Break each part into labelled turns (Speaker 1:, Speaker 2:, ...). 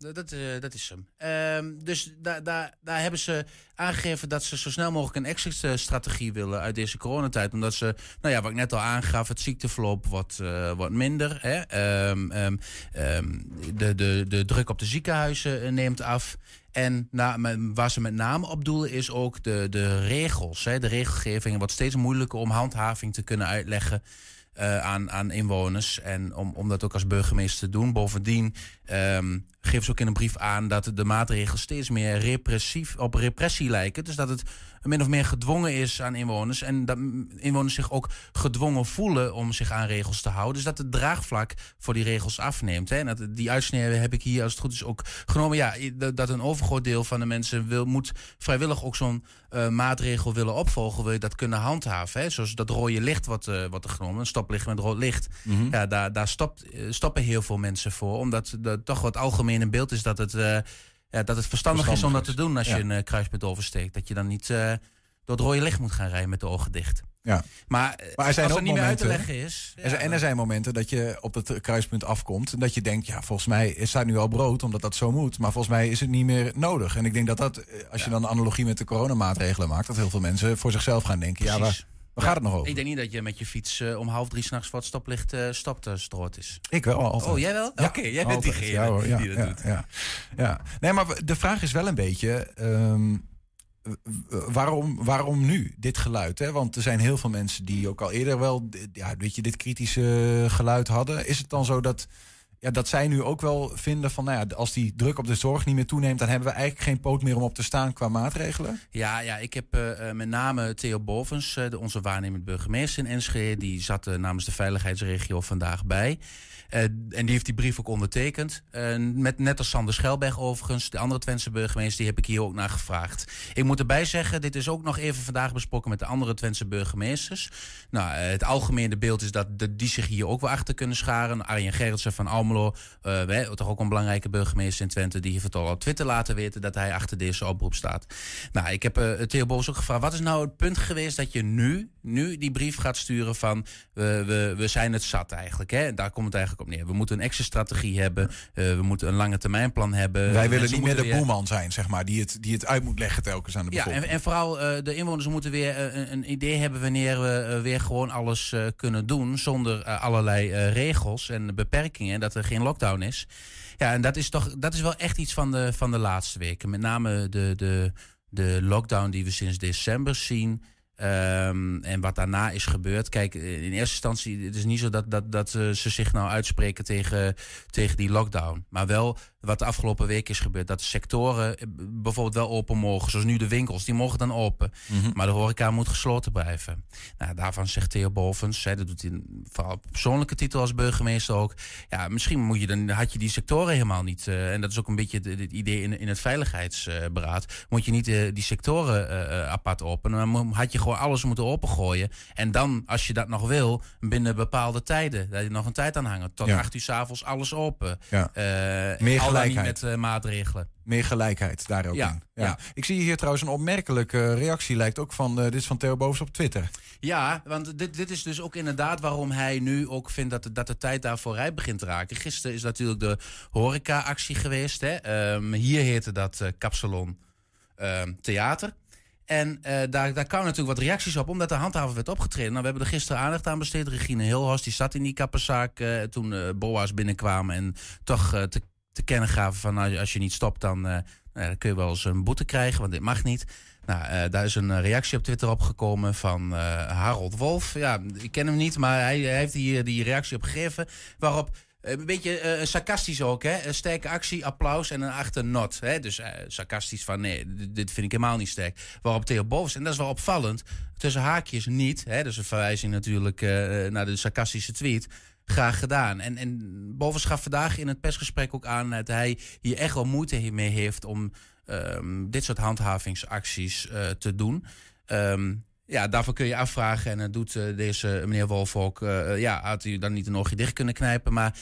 Speaker 1: dat, uh, dat is hem. Uh, dus daar daar daar hebben ze aangegeven dat ze zo snel mogelijk een exit-strategie willen uit deze coronatijd. Omdat ze, nou ja, wat ik net al aangaf, het ziekteverloop wordt, uh, wordt minder. Hè? Um, um, de, de, de druk op de ziekenhuizen neemt af. En waar ze met name op doelen is ook de, de regels. Hè? De regelgeving wordt steeds moeilijker om handhaving te kunnen uitleggen. Aan, aan inwoners. En om, om dat ook als burgemeester te doen. Bovendien um, geven ze ook in een brief aan dat de maatregelen steeds meer repressief op repressie lijken. Dus dat het min of meer gedwongen is aan inwoners. En dat inwoners zich ook gedwongen voelen om zich aan regels te houden. Dus dat het draagvlak voor die regels afneemt. Hè. En dat, die uitsneden heb ik hier als het goed is ook genomen. Ja, dat een overgroot deel van de mensen wil, moet vrijwillig ook zo'n uh, maatregel willen opvolgen. Wil je dat kunnen handhaven. Hè. Zoals dat rode licht wat, uh, wat er genomen. Een stoplicht met rood licht. Mm -hmm. Ja, daar, daar stopt, uh, stoppen heel veel mensen voor. Omdat de, toch wat algemeen in beeld is dat het ja, dat het verstandig, verstandig is om dat te doen als je een uh, kruispunt oversteekt. Dat je dan niet uh, door het rode licht moet gaan rijden met de ogen dicht.
Speaker 2: Ja.
Speaker 1: Maar, maar er zijn als ook niet momenten, meer uit te leggen is.
Speaker 2: Er zijn, en er zijn momenten dat je op het kruispunt afkomt. En dat je denkt, ja, volgens mij is daar nu al brood, omdat dat zo moet. Maar volgens mij is het niet meer nodig. En ik denk dat dat, als je dan een analogie met de coronamaatregelen maakt, dat heel veel mensen voor zichzelf gaan denken.
Speaker 1: Precies.
Speaker 2: Ja, waar, Waar gaat het nog over?
Speaker 1: Ik denk niet dat je met je fiets uh, om half drie s'nachts voor het stoplicht uh, stopt uh, stroot is.
Speaker 2: Ik wel, altijd.
Speaker 1: Oh, jij wel? Ja, Oké, okay, jij bent diegene ja, hoor, ja, die dat doet.
Speaker 2: Ja, ja. Nee, maar de vraag is wel een beetje... Um, waarom, waarom nu dit geluid? Hè? Want er zijn heel veel mensen die ook al eerder wel ja, weet je, dit kritische geluid hadden. Is het dan zo dat ja, dat zij nu ook wel vinden van, nou ja, als die druk op de zorg niet meer toeneemt, dan hebben we eigenlijk geen poot meer om op te staan qua maatregelen?
Speaker 1: Ja, ja ik heb uh, met name Theo Bovens, de, onze waarnemend burgemeester in Enschede, die zat namens de veiligheidsregio vandaag bij. En die heeft die brief ook ondertekend. Met, net als Sander Schelberg overigens, de andere Twentse burgemeester, die heb ik hier ook naar gevraagd. Ik moet erbij zeggen, dit is ook nog even vandaag besproken met de andere Twentse burgemeesters. Nou, het algemene beeld is dat die zich hier ook wel achter kunnen scharen. Arjen Gerritsen van Almelo, wij, toch ook een belangrijke burgemeester in Twente, die heeft het al op Twitter laten weten dat hij achter deze oproep staat. Nou, ik heb Theo Bos ook gevraagd, wat is nou het punt geweest dat je nu, nu die brief gaat sturen van we, we, we zijn het zat eigenlijk. Hè? Daar komt het eigenlijk op neer. We moeten een exit-strategie hebben. Uh, we moeten een lange termijnplan hebben.
Speaker 2: Wij willen niet meer de weer... boeman zijn, zeg maar, die het, die het uit moet leggen telkens aan de bevolking.
Speaker 1: Ja, en, en vooral uh, de inwoners moeten weer uh, een, een, idee hebben wanneer we weer gewoon alles kunnen doen zonder allerlei regels en beperkingen. En dat geen lockdown is. Ja, en dat is toch dat is wel echt iets van de, van de laatste weken. Met name de, de, de lockdown die we sinds december zien. Um, en wat daarna is gebeurd. Kijk, in eerste instantie, het is niet zo dat, dat, dat ze zich nou uitspreken tegen, tegen die lockdown. Maar wel wat de afgelopen week is gebeurd. Dat sectoren bijvoorbeeld wel open mogen. Zoals nu de winkels, die mogen dan open. Mm -hmm. Maar de horeca moet gesloten blijven. Nou, daarvan zegt Theo Bovens, hè, dat doet hij vooral op persoonlijke titel als burgemeester ook. Ja, misschien moet je dan, had je die sectoren helemaal niet. Uh, en dat is ook een beetje het, idee in, in het veiligheidsberaad. moet je niet uh, die sectoren apart openen. Dan had je gewoon alles moeten opengooien. En dan, als je dat nog wil, binnen bepaalde tijden. Dat je nog een tijd aan hangen. Tot ja. acht uur s'avonds alles open.
Speaker 2: Ja. Meer
Speaker 1: gelijkheid. met uh, maatregelen.
Speaker 2: Meer gelijkheid daar ook
Speaker 1: ja,
Speaker 2: in. Ja. ja. Ik zie hier trouwens een opmerkelijke reactie, lijkt ook van, uh, dit is van Theo Boos op Twitter.
Speaker 1: Ja, want dit, dit is dus ook inderdaad waarom hij nu ook vindt dat de, dat de tijd daar vooruit begint te raken. Gisteren is natuurlijk de horeca-actie geweest. Hè. Um, hier heette dat Kapsalon um, Theater. En uh, daar, daar kwamen natuurlijk wat reacties op, omdat de handhaver werd opgetreden. Nou, we hebben er gisteren aandacht aan besteed. Regine Hilhorst, die zat in die kappenzaak uh, toen uh, BOA's binnenkwamen en toch te, te kennen gaven van nou, als je niet stopt, dan, nou, dan kun je wel eens een boete krijgen, want dit mag niet. Nou, daar is een reactie op Twitter opgekomen van Harold Wolf. Ja, ik ken hem niet, maar hij, heeft hier die reactie op gegeven. Waarop een beetje sarcastisch ook, hè? Sterke actie, applaus en een achternot. Hè? Dus sarcastisch van nee, dit vind ik helemaal niet sterk. Waarop Theo Bovens, en dat is wel opvallend, tussen haakjes niet, hè? dus een verwijzing natuurlijk naar de sarcastische tweet. Graag gedaan. En, en Bovens gaf vandaag in het persgesprek ook aan dat hij hier echt wel moeite mee heeft om um, dit soort handhavingsacties te doen. Um, ja, daarvoor kun je afvragen. En dat doet uh, deze meneer Wolf ook. Uh, ja, had hij dan niet een oogje dicht kunnen knijpen. Maar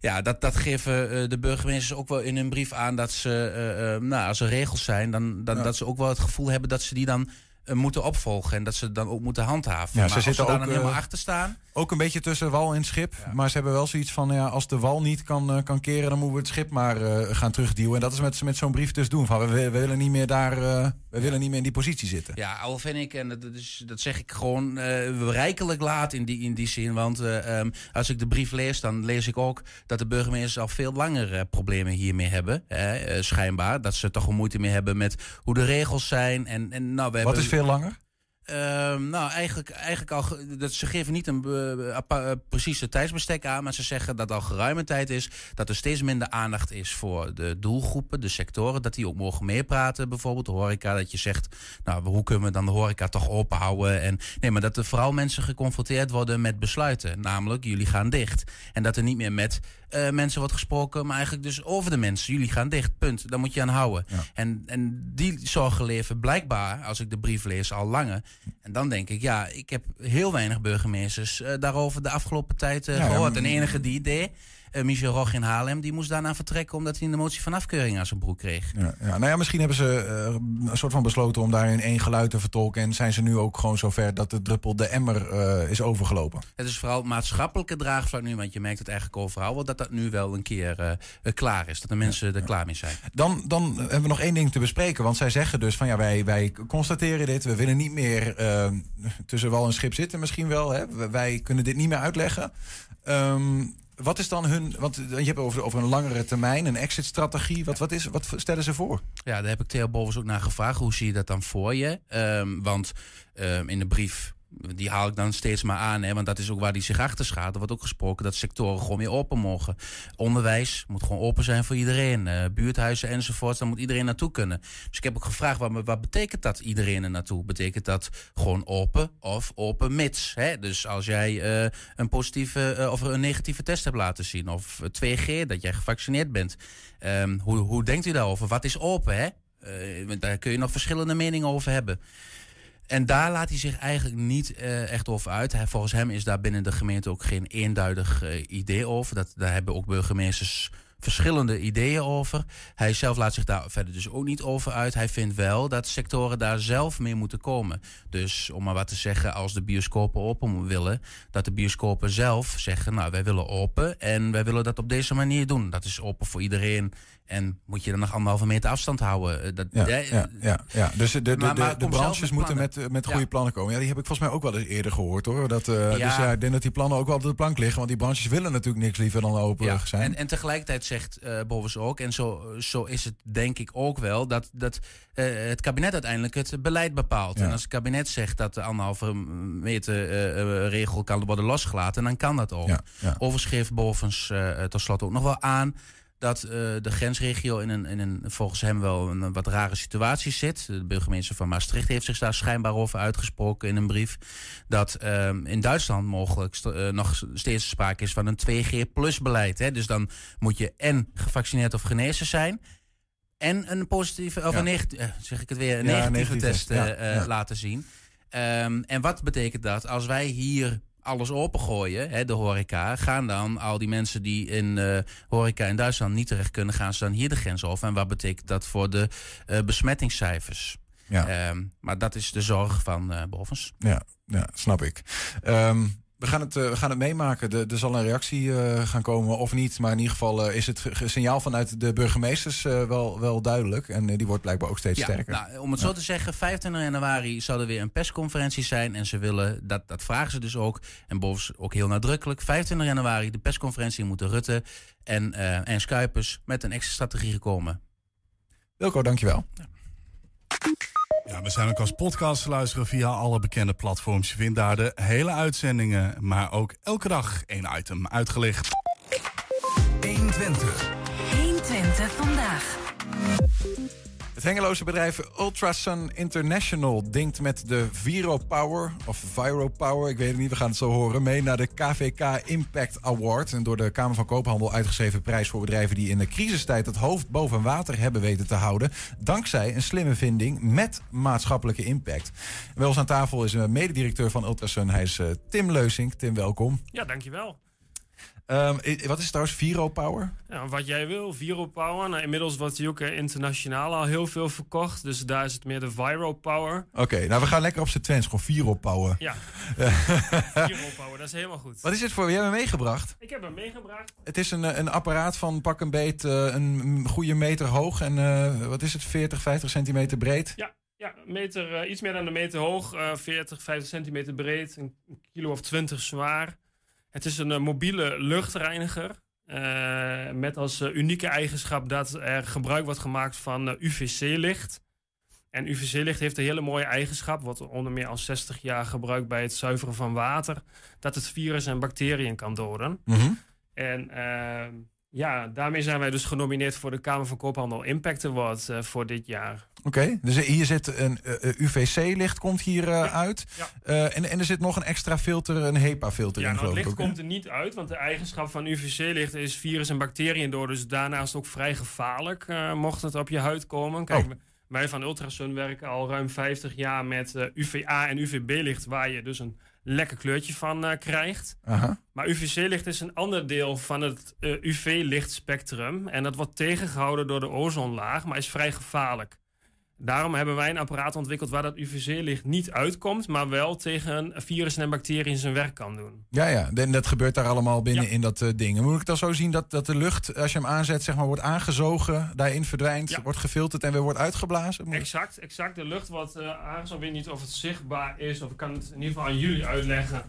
Speaker 1: ja, dat, dat geven de burgemeesters ook wel in hun brief aan. Dat ze, nou, als er regels zijn, dan, dan ja. dat ze ook wel het gevoel hebben dat ze die dan eh, moeten opvolgen. En dat ze dan ook moeten handhaven.
Speaker 2: Ja, ze
Speaker 1: maar
Speaker 2: zitten
Speaker 1: daar
Speaker 2: ook,
Speaker 1: dan helemaal
Speaker 2: eh,
Speaker 1: achter staan.
Speaker 2: Ook een beetje tussen wal en schip. Maar ze hebben wel zoiets van, ja, als de wal niet kan, eh, kan keren, dan moeten we het schip maar eh, gaan terugduwen. En dat is met, met zo'n brief dus doen. Van, we, we willen niet meer daar, eh, we willen niet meer in die positie zitten.
Speaker 1: Ja, al vind ik, en dat, is, dat zeg ik gewoon eh, rijkelijk laat in die, in die zin. Want eh, ehm, als ik de brief lees, dan lees ik ook dat de burgemeesters al veel langer eh, problemen hiermee hebben. Hè, eh, schijnbaar. Dat ze toch een moeite mee hebben met hoe de regels zijn. En, en, nou, we
Speaker 2: Wat
Speaker 1: hebben,
Speaker 2: veel langer?
Speaker 1: Ehm, nou, eigenlijk, eigenlijk al. Dat, ze geven niet een eh, eh, precieze tijdsbestek aan, maar ze zeggen dat al geruime tijd is dat er steeds minder aandacht is voor de doelgroepen, de sectoren, dat die ook mogen meepraten. Bijvoorbeeld de horeca, dat je zegt, nou, hoe kunnen we dan de horeca toch open houden? En, nee, maar dat er vooral mensen geconfronteerd worden met besluiten, namelijk jullie gaan dicht. En dat er niet meer met eh, mensen wordt gesproken, maar eigenlijk dus over de mensen. Jullie gaan dicht, punt. Daar moet je aan houden.
Speaker 2: Ja.
Speaker 1: En, en die zorgen leven blijkbaar, als ik de brief lees, al langer. En dan denk ik, ja, ik heb heel weinig burgemeesters eh, daarover de afgelopen tijd eh,
Speaker 2: Ja,
Speaker 1: gehoord. En de enige die deed, Michel Rog in Haarlem, die moest daarna vertrekken omdat hij een motie van afkeuring aan zijn broek kreeg.
Speaker 2: Ja, ja. Nou ja, misschien hebben ze eh, een soort van besloten om daarin één geluid te vertolken. En zijn ze nu ook gewoon zover dat de druppel de emmer eh, is overgelopen.
Speaker 1: Het is vooral maatschappelijke draagvlak nu, want je merkt het eigenlijk overal wel, dat dat nu wel een keer eh, eh, klaar is. Dat de mensen er klaar mee zijn.
Speaker 2: Dan, dan hebben we nog één ding te bespreken. Want zij zeggen dus van ja, wij, wij constateren dit. We willen niet meer eh, tussen wal en schip zitten misschien wel. Hè? Wij kunnen dit niet meer uitleggen. Ehm, wat is dan hun... Want je hebt over, over een langere termijn, een exit-strategie. Wat, wat, is, wat stellen ze voor?
Speaker 1: Ja, daar heb ik Theo Bovens ook naar gevraagd. Hoe zie je dat dan voor je? Ehm, want ehm, in de brief, die haal ik dan steeds maar aan. Hè, want dat is ook waar die zich achter schaart. Er wordt ook gesproken dat sectoren gewoon weer open mogen. Onderwijs moet gewoon open zijn voor iedereen. Eh, buurthuizen enzovoort, daar moet iedereen naartoe kunnen. Dus ik heb ook gevraagd, wat, wat betekent dat iedereen er naartoe? Betekent dat gewoon open of open mits? Hè? Dus als jij eh, een positieve eh, of een negatieve test hebt laten zien... of 2G, dat jij gevaccineerd bent. Ehm, hoe, hoe denkt u daarover? Wat is open, hè? Daar kun je nog verschillende meningen over hebben. En daar laat hij zich eigenlijk niet eh, echt over uit. Hij, volgens hem is daar binnen de gemeente ook geen eenduidig eh, idee over. Dat, daar hebben ook burgemeesters verschillende ideeën over. Hij zelf laat zich daar verder dus ook niet over uit. Hij vindt wel dat sectoren daar zelf mee moeten komen. Dus om maar wat te zeggen, als de bioscopen open willen, dat de bioscopen zelf zeggen, nou wij willen open en wij willen dat op deze manier doen. Dat is open voor iedereen. En moet je dan nog anderhalve meter afstand houden. Eh, Dat,
Speaker 2: Ja,
Speaker 1: eh,
Speaker 2: ja, ja, ja. Dus de, de, de,
Speaker 1: Maar- maar
Speaker 2: de
Speaker 1: kom
Speaker 2: branches
Speaker 1: met
Speaker 2: moeten met, met goede
Speaker 1: Ja.
Speaker 2: plannen komen. Ja, die heb ik volgens mij ook wel eens eerder gehoord hoor. Dat,
Speaker 1: Ja.
Speaker 2: Dus ja, ik denk dat die plannen ook wel op de plank liggen. Want die branches willen natuurlijk niks liever dan open zijn.
Speaker 1: en, en tegelijkertijd zegt Bovens ook, en zo, zo is het denk ik ook wel, dat, dat het kabinet uiteindelijk het beleid bepaalt. En als het kabinet zegt dat de anderhalve meter regel kan worden losgelaten, dan kan dat ook. Overigens geeft Bovens tot slot ook nog wel aan dat eh, de grensregio in een, in een volgens hem wel een wat rare situatie zit. De burgemeester van Maastricht heeft zich daar schijnbaar over uitgesproken in een brief. Dat ehm, in Duitsland mogelijk st- eh, nog steeds sprake is van een 2G-plus beleid. Hè? Dus dan moet je en gevaccineerd of genezen zijn. En een positieve, of
Speaker 2: Ja.
Speaker 1: een negatieve, zeg ik het weer, een
Speaker 2: Ja,
Speaker 1: negatieve
Speaker 2: negatieve
Speaker 1: test
Speaker 2: ja,
Speaker 1: eh, eh, laten zien. Ehm, en wat betekent dat? Als wij hier alles opengooien, hè, de horeca, gaan dan al die mensen die in eh, horeca in Duitsland niet terecht kunnen, gaan ze dan hier de grens over? En wat betekent dat voor de eh, besmettingscijfers?
Speaker 2: Ja.
Speaker 1: Ehm, maar dat is de zorg van eh Bovens.
Speaker 2: Ja, ja, snap ik. Ehm, we, gaan het, eh, we gaan het meemaken. Er, er zal een reactie eh, gaan komen of niet. Maar in ieder geval eh, is het signaal vanuit de burgemeesters wel, wel duidelijk. En die wordt blijkbaar ook steeds
Speaker 1: Ja,
Speaker 2: sterker.
Speaker 1: nou, om het zo te zeggen, 25 januari zal er weer een persconferentie zijn. En ze willen, dat, dat vragen ze dus ook. En Bovens ook heel nadrukkelijk. 25 januari, de persconferentie, moeten Rutte en, en Schuipers met een extra strategie gekomen.
Speaker 2: Wilco, dankjewel.
Speaker 3: Ja, we zijn ook als podcast te luisteren via alle bekende platforms. Je vindt daar de hele uitzendingen, maar ook elke dag één item uitgelicht.
Speaker 4: 120.
Speaker 5: 120 vandaag.
Speaker 2: Het Hengeloze bedrijf Ultrasun International dinkt met de Viro Power, of Viro Power, ik weet het niet, we gaan het zo horen, mee naar de KVK Impact Award. Een door de Kamer van Koophandel uitgeschreven prijs voor bedrijven die in de crisistijd het hoofd boven water hebben weten te houden. Dankzij een slimme vinding met maatschappelijke impact. Bij ons aan tafel is een mededirecteur van Ultrasun, hij is eh, Tim Leusink. Tim, welkom.
Speaker 6: Ja, dankjewel.
Speaker 2: Ehm, wat is het trouwens Viro Power?
Speaker 4: Ja, wat jij wil, Viro Power. Nou, inmiddels wordt ook eh, internationaal al heel veel verkocht. Dus daar is het meer de Viro Power.
Speaker 2: Oké, nou we gaan lekker op z'n Twents, gewoon Viro Power.
Speaker 4: Ja, Viro Power, dat is helemaal goed.
Speaker 2: Wat is het voor? Jij hebt hem meegebracht.
Speaker 4: Ik heb hem meegebracht.
Speaker 2: Het is een, eh, een apparaat van pak een beet eh, een goede meter hoog en wat is het, 40, 50 centimeter breed.
Speaker 4: Ja, ja meter, iets meer dan een meter hoog, eh 40, 50 centimeter breed, een kilo of 20 zwaar. Het is een eh, mobiele luchtreiniger. eh, met als eh, unieke eigenschap dat er gebruik wordt gemaakt van UVC-licht. En UVC-licht heeft een hele mooie eigenschap, wordt onder meer al 60 jaar gebruikt bij het zuiveren van water, dat het virus en bacteriën kan doden.
Speaker 2: Mhm.
Speaker 4: En eh, ja, daarmee zijn wij dus genomineerd voor de Kamer van Koophandel Impact Award eh, voor dit jaar.
Speaker 2: Oké, dus hier zit een eh, UVC-licht komt hier eh, uit.
Speaker 4: ja.
Speaker 2: Eh, en, en er zit nog een extra filter, een HEPA-filter
Speaker 4: Ja,
Speaker 2: in
Speaker 4: nou, het
Speaker 2: geloof ik
Speaker 4: licht
Speaker 2: ook,
Speaker 4: komt er niet uit, want de eigenschap van UVC-licht is virus en bacteriën door. Dus daarnaast ook vrij gevaarlijk, eh, mocht het op je huid komen. Kijk,
Speaker 2: Oh.
Speaker 4: Wij van Ultrasun werken al ruim 50 jaar met eh, UVA en UVB-licht, waar je dus een lekker kleurtje van eh, krijgt.
Speaker 2: Aha.
Speaker 4: Maar UVC-licht is een ander deel van het eh, UV-lichtspectrum. En dat wordt tegengehouden door de ozonlaag, maar is vrij gevaarlijk. Daarom hebben wij een apparaat ontwikkeld waar dat UVC-licht niet uitkomt, maar wel tegen virussen en bacteriën zijn werk kan doen.
Speaker 2: Ja, ja, en dat gebeurt daar allemaal binnen
Speaker 4: Ja.
Speaker 2: in dat eh, ding. En Moet ik dan zo zien dat, dat de lucht, als je hem aanzet, zeg maar, wordt aangezogen, daarin verdwijnt,
Speaker 4: Ja.
Speaker 2: wordt gefilterd en weer wordt uitgeblazen? Moet-
Speaker 4: Exact, exact. De lucht wordt uh, aangezogen. Ik weet niet of het zichtbaar is, of ik kan het in ieder geval aan jullie uitleggen.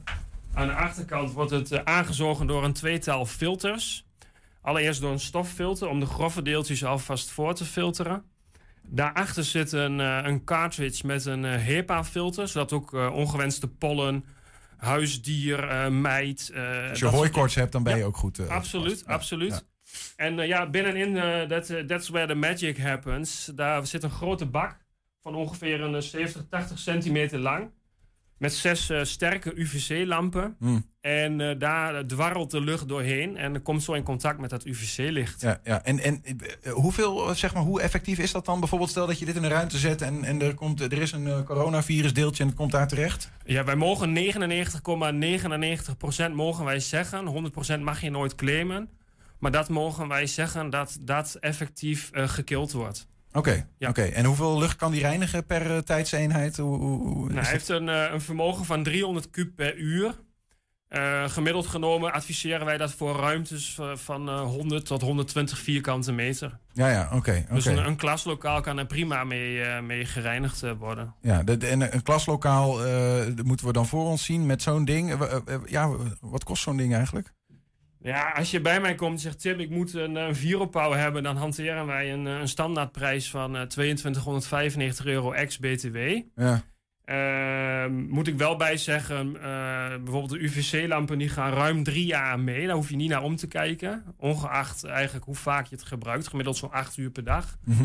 Speaker 4: Aan de achterkant wordt het eh, aangezogen door een tweetal filters. Allereerst door een stoffilter om de grove deeltjes alvast voor te filteren. Daarachter zit een, eh, een cartridge met een eh, HEPA-filter, zodat ook eh, ongewenste pollen, huisdier, dat
Speaker 2: Als je
Speaker 4: soort
Speaker 2: hooikoorts hebt, dan ben je
Speaker 4: Ja,
Speaker 2: ook goed.
Speaker 4: Absoluut, absoluut. En ja, binnenin, that, that's where the magic happens. Daar zit een grote bak van ongeveer een eh, 70, 80 centimeter lang. Met zes eh, sterke UVC-lampen.
Speaker 2: Hmm.
Speaker 4: En eh, daar dwarrelt de lucht doorheen. En komt zo in contact met dat UVC-licht.
Speaker 2: Ja, ja. En, en eh, hoeveel, zeg maar, hoe effectief is dat dan? Bijvoorbeeld, stel dat je dit in een ruimte zet en, en er, komt, er is een coronavirusdeeltje en het komt daar terecht.
Speaker 4: Ja, wij mogen 99,99% mogen wij zeggen. 100% mag je nooit claimen. Maar dat mogen wij zeggen dat dat effectief gekild wordt.
Speaker 2: Oké,
Speaker 4: Ja.
Speaker 2: oké. En hoeveel lucht kan die reinigen per eh, tijdseenheid? Hoe, hoe, hoe
Speaker 4: Nou, hij heeft een, eh, een vermogen van 300 kub per uur. Eh, gemiddeld genomen adviseren wij dat voor ruimtes van eh, 100 tot 120 vierkante meter.
Speaker 2: Ja, ja, oké.
Speaker 4: Dus een, een klaslokaal kan er prima mee, mee gereinigd worden.
Speaker 2: Ja, de, de- en een klaslokaal moeten we dan voor ons zien met zo'n ding. Ja, wat kost zo'n ding eigenlijk?
Speaker 4: Ja, als je bij mij komt en zegt Tim, ik moet een, een Viropouw hebben, dan hanteren wij een, eh, een standaardprijs van eh 2295 euro ex-BTW.
Speaker 2: Ja,
Speaker 4: Ehm, moet ik wel bij zeggen, eh, bijvoorbeeld de UVC-lampen die gaan ruim drie jaar mee. Daar hoef je niet naar om te kijken. Ongeacht eigenlijk hoe vaak je het gebruikt. Gemiddeld zo'n acht uur per dag.
Speaker 2: Mhm.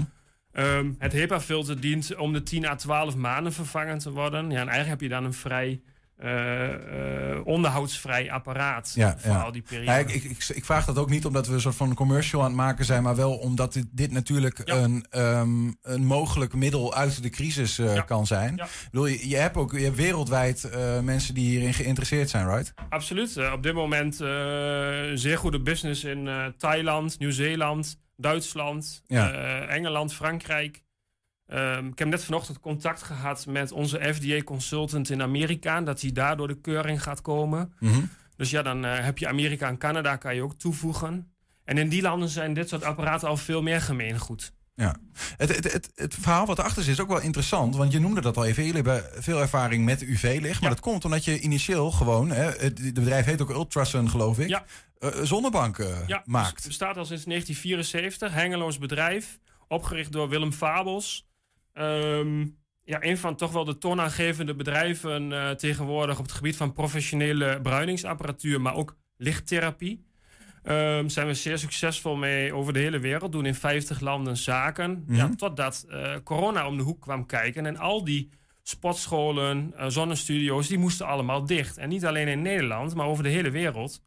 Speaker 4: Ehm, het HEPA-filter dient om de 10 à 12 maanden vervangen te worden. Ja, en eigenlijk heb je dan een vrij eh, onderhoudsvrij apparaat
Speaker 2: Ja,
Speaker 4: voor
Speaker 2: ja.
Speaker 4: al die periode.
Speaker 2: Ja, ik, ik, ik, vraag dat ook niet omdat we een soort van commercial aan het maken zijn, maar wel omdat dit, dit natuurlijk een, ehm, een mogelijk middel uit de crisis eh, kan zijn. Ik bedoel, je, je hebt ook je hebt wereldwijd mensen die hierin geïnteresseerd zijn, right?
Speaker 4: Absoluut. Op dit moment eh, zeer goede business in Thailand, Nieuw-Zeeland, Duitsland, Engeland, Frankrijk. Ehm, ik heb net vanochtend contact gehad met onze FDA-consultant in Amerika. Dat hij daar door de keuring gaat komen.
Speaker 2: Mhm.
Speaker 4: Dus ja, dan eh, heb je Amerika en Canada kan je ook toevoegen. En in die landen zijn dit soort apparaten al veel meer gemeengoed.
Speaker 2: Ja. Het, het, het, het verhaal wat erachter zit is ook wel interessant. Want je noemde dat al even. Jullie hebben veel ervaring met UV-licht. Maar
Speaker 4: Ja.
Speaker 2: dat komt omdat je initieel gewoon... Hè, het het bedrijf heet ook Ultrasun, geloof ik.
Speaker 4: Ja.
Speaker 2: eh, zonnebanken
Speaker 4: Ja,
Speaker 2: maakt.
Speaker 4: bes- bestaat al sinds 1974. Hengeloos bedrijf. Opgericht door Willem Fabels. Ehm, ja, een van toch wel de toonaangevende bedrijven eh, tegenwoordig op het gebied van professionele bruiningsapparatuur, maar ook lichttherapie. Ehm, zijn we zeer succesvol mee over de hele wereld. Doen in 50 landen zaken. ja,
Speaker 2: Mhm.
Speaker 4: totdat eh, corona om de hoek kwam kijken. En al die sportscholen, eh, zonnestudio's, die moesten allemaal dicht. En niet alleen in Nederland, maar over de hele wereld.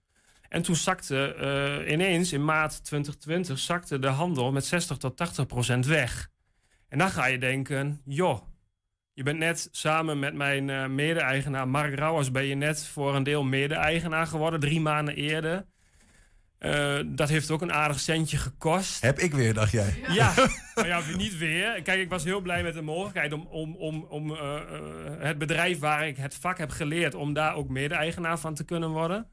Speaker 4: En toen zakte ineens in maart 2020 zakte de handel met 60 tot 80 procent weg. En dan ga je denken, joh, je bent net samen met mijn eh, mede-eigenaar Mark Rauwers... ben je net voor een deel mede-eigenaar geworden, drie maanden eerder. Eh, dat heeft ook een aardig centje gekost.
Speaker 2: Heb ik weer, dacht jij?
Speaker 4: Ja, maar ja, niet weer. Kijk, ik was heel blij met de mogelijkheid om, om, om, om eh, het bedrijf waar ik het vak heb geleerd, om daar ook mede-eigenaar van te kunnen worden.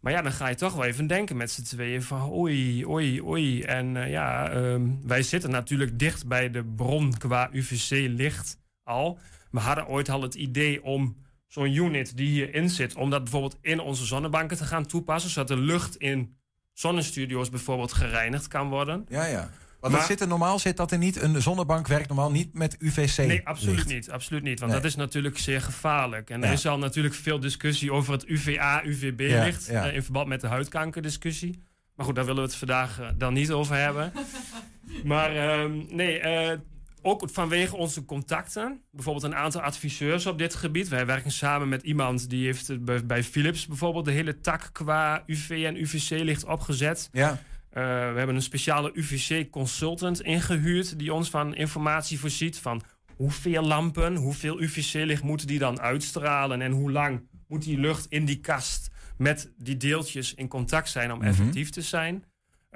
Speaker 4: Maar ja, dan ga je toch wel even denken met z'n tweeën van oei, oei, oei. En eh, ja, ehm, wij zitten natuurlijk dicht bij de bron qua UVC-licht al. We hadden ooit al het idee om zo'n unit die hierin zit, om dat bijvoorbeeld in onze zonnebanken te gaan toepassen, zodat de lucht in zonnestudio's bijvoorbeeld gereinigd kan worden.
Speaker 2: Ja, ja. Want
Speaker 4: Maar-
Speaker 2: dat zit er normaal zit dat er niet. Een zonnebank werkt normaal niet met UVC.
Speaker 4: Nee, absoluut
Speaker 2: licht.
Speaker 4: niet. Absoluut niet. Want
Speaker 2: Nee.
Speaker 4: dat is natuurlijk zeer gevaarlijk. En
Speaker 2: Ja.
Speaker 4: er is al natuurlijk veel discussie over het UVA-UVB-licht.
Speaker 2: Ja, ja.
Speaker 4: in verband met de huidkankerdiscussie. Maar goed, daar willen we het vandaag eh, dan niet over hebben. maar ehm, nee, eh, ook vanwege onze contacten. Bijvoorbeeld een aantal adviseurs op dit gebied. Wij werken samen met iemand die heeft bij, Philips bijvoorbeeld de hele tak qua UV en UVC-licht opgezet.
Speaker 2: Ja,
Speaker 4: Eh, we hebben een speciale UVC-consultant ingehuurd die ons van informatie voorziet van hoeveel lampen, hoeveel UVC-licht moeten die dan uitstralen en hoe lang moet die lucht in die kast met die deeltjes in contact zijn om
Speaker 2: Mhm.
Speaker 4: effectief te zijn.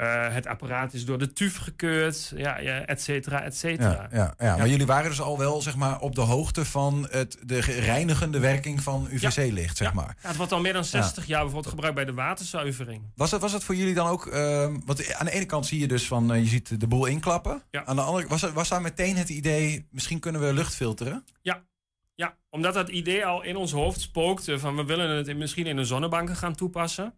Speaker 4: Eh, het apparaat is door de TUF gekeurd, ja, ja, et cetera, et cetera.
Speaker 2: ja, ja, ja. Maar jullie waren dus al wel zeg maar, op de hoogte van het, de reinigende werking van UVC-licht. Zeg
Speaker 4: Ja.
Speaker 2: maar.
Speaker 4: Ja, het wordt al meer dan 60 jaar bijvoorbeeld gebruikt bij de waterzuivering.
Speaker 2: Was het, was het voor jullie dan ook... ehm, want aan de ene kant zie je dus van... eh, je ziet de boel inklappen.
Speaker 4: Ja.
Speaker 2: Aan de andere was, was daar meteen het idee... misschien kunnen we lucht filteren?
Speaker 4: Ja, omdat dat idee al in ons hoofd spookte van we willen het misschien in de zonnebanken gaan toepassen.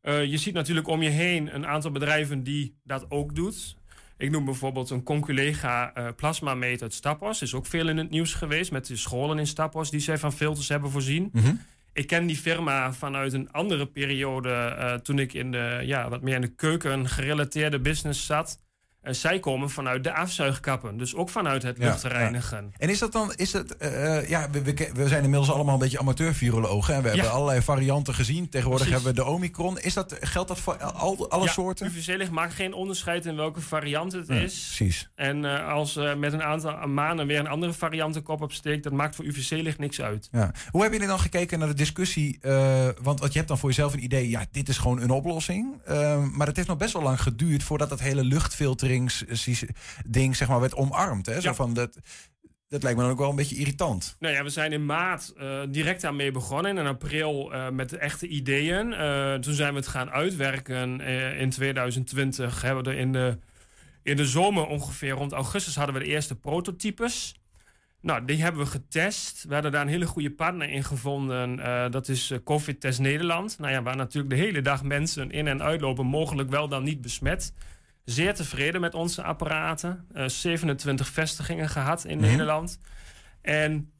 Speaker 4: Eh, je ziet natuurlijk om je heen een aantal bedrijven die dat ook doet. Ik noem bijvoorbeeld een conculega eh plasmameter uit Staphorst. Is ook veel in het nieuws geweest met de scholen in Staphorst die zij van filters hebben voorzien.
Speaker 2: Mhm.
Speaker 4: Ik ken die firma vanuit een andere periode eh, toen ik in de ja, wat meer in de keuken gerelateerde business zat. Eh, zij komen vanuit de afzuigkappen, dus ook vanuit het
Speaker 2: Ja,
Speaker 4: luchtreinigen.
Speaker 2: En is dat dan, is het, eh, eh, ja, we, we, zijn inmiddels allemaal een beetje amateur-virologen. En we
Speaker 4: Ja.
Speaker 2: hebben allerlei varianten gezien. Tegenwoordig
Speaker 4: Precies.
Speaker 2: hebben we de Omicron. Is dat, geldt dat voor al, alle soorten?
Speaker 4: UVC-licht maakt geen onderscheid in welke variant het is.
Speaker 2: precies.
Speaker 4: En eh, als met een aantal maanden weer een andere variant de kop opsteekt, dat maakt voor UVC-licht niks uit.
Speaker 2: Ja. Hoe hebben jullie dan gekeken naar de discussie? want, want je hebt dan voor jezelf een idee, ja, dit is gewoon een oplossing. Maar het heeft nog best wel lang geduurd voordat dat hele luchtfilteringsding zeg maar, werd omarmd. Hè? Zo
Speaker 4: Ja.
Speaker 2: van dat, dat lijkt me dan ook wel een beetje irritant.
Speaker 4: Nou ja, we zijn in maart eh, direct daarmee begonnen. En in april eh, met de echte ideeën. Eh, toen zijn we het gaan uitwerken in 2020. Hebben we er in de, in de zomer ongeveer rond augustus hadden we de eerste prototypes. Nou, die hebben we getest. We hadden daar een hele goede partner in gevonden. Dat is eh, COVID Test Nederland. Nou ja, waar natuurlijk de hele dag mensen in en uitlopen, mogelijk wel dan niet besmet. Zeer tevreden met onze apparaten. Eh, 27 vestigingen gehad in
Speaker 2: Mhm.
Speaker 4: Nederland. En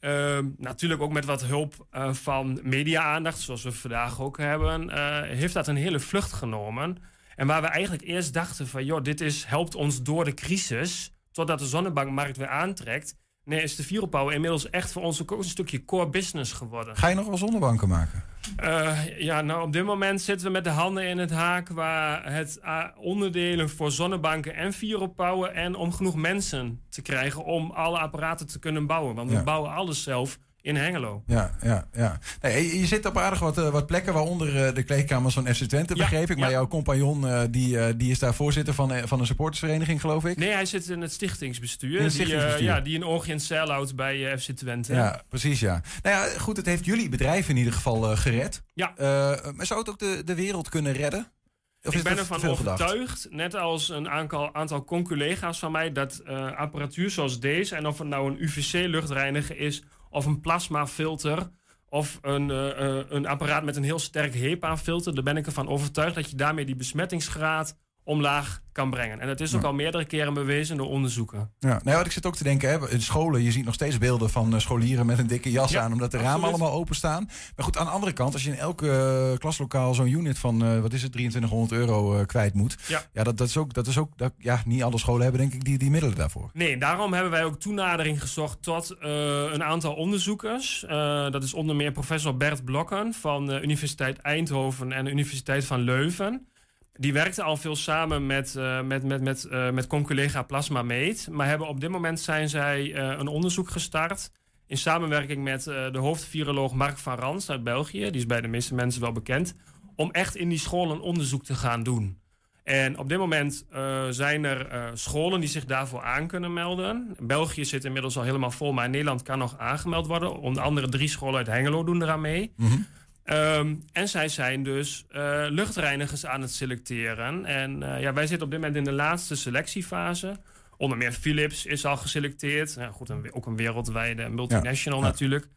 Speaker 4: ehm, natuurlijk ook met wat hulp eh, van media-aandacht, zoals we vandaag ook hebben, eh, heeft dat een hele vlucht genomen. En waar we eigenlijk eerst dachten van, joh, dit is, helpt ons door de crisis, totdat de zonnebankmarkt weer aantrekt. Nee, is de Viropower inmiddels echt voor ons ook een stukje core business geworden.
Speaker 2: Ga je nog wel zonnebanken maken?
Speaker 4: Eh, ja, nou op dit moment zitten we met de handen in het haak waar het eh, onderdelen voor zonnebanken en Viropower en om genoeg mensen te krijgen om alle apparaten te kunnen bouwen. Want
Speaker 2: Ja.
Speaker 4: we bouwen alles zelf in Hengelo.
Speaker 2: Ja, ja, ja. Nee, je- zit op aardig wat, eh, wat plekken, waaronder eh, de kleedkamers van FC Twente,
Speaker 4: Ja,
Speaker 2: begreep ik. Maar
Speaker 4: ja.
Speaker 2: jouw compagnon, eh, die, die is daar voorzitter van, van een supportersvereniging, geloof ik.
Speaker 4: Nee, hij zit in het stichtingsbestuur.
Speaker 2: In het
Speaker 4: Die, ja, die een oogje in zeil houdt bij FC Twente.
Speaker 2: Ja, precies, ja. Nou ja, goed, het heeft jullie bedrijf in ieder geval gered.
Speaker 4: Ja.
Speaker 2: Maar zou het ook de, de wereld kunnen redden? Of
Speaker 4: ik ben ervan
Speaker 2: gedacht?
Speaker 4: overtuigd, net als een aantal, aantal conculega's van mij, dat apparatuur zoals deze, en of het nou een UVC-luchtreiniger is of een plasmafilter. Of een, eh, eh, een apparaat met een heel sterk HEPA-filter, daar ben ik ervan overtuigd dat je daarmee die besmettingsgraad omlaag kan brengen. En dat is ook
Speaker 2: Ja.
Speaker 4: al meerdere keren bewezen door onderzoeken.
Speaker 2: Ja, nou, ik zit ook te denken, hè, in scholen, je ziet nog steeds beelden van eh, scholieren met een dikke jas
Speaker 4: Ja,
Speaker 2: aan, omdat de ramen allemaal openstaan. Maar goed, aan de andere kant, als je in elke eh, klaslokaal zo'n unit van, eh, wat is het, 2300 euro kwijt moet.
Speaker 4: Ja.
Speaker 2: dat, dat is ook, dat is ook dat, ja, niet alle scholen hebben denk ik die, die middelen daarvoor.
Speaker 4: Nee, daarom hebben wij ook toenadering gezocht tot een aantal onderzoekers. Dat is onder meer professor Bert Blokken van de Universiteit Eindhoven en de Universiteit van Leuven. Die werkte al veel samen met, eh, met, met, met, eh, met conculega Plasma Meet. Maar hebben op dit moment zijn zij eh, een onderzoek gestart. In samenwerking met de hoofdviroloog Mark van Rans uit België. Die is bij de meeste mensen wel bekend. om echt in die scholen onderzoek te gaan doen. En op dit moment uh, zijn er uh, scholen die zich daarvoor aan kunnen melden. België zit inmiddels al helemaal vol, maar in Nederland kan nog aangemeld worden. Onder andere drie scholen uit Hengelo doen eraan mee.
Speaker 2: Mhm.
Speaker 4: Um, en zij zijn dus uh, luchtreinigers aan het selecteren. En ja, wij zitten op dit moment in de laatste selectiefase. Onder meer Philips is al geselecteerd. Ja, goed, een, ook een wereldwijde multinational ja. natuurlijk.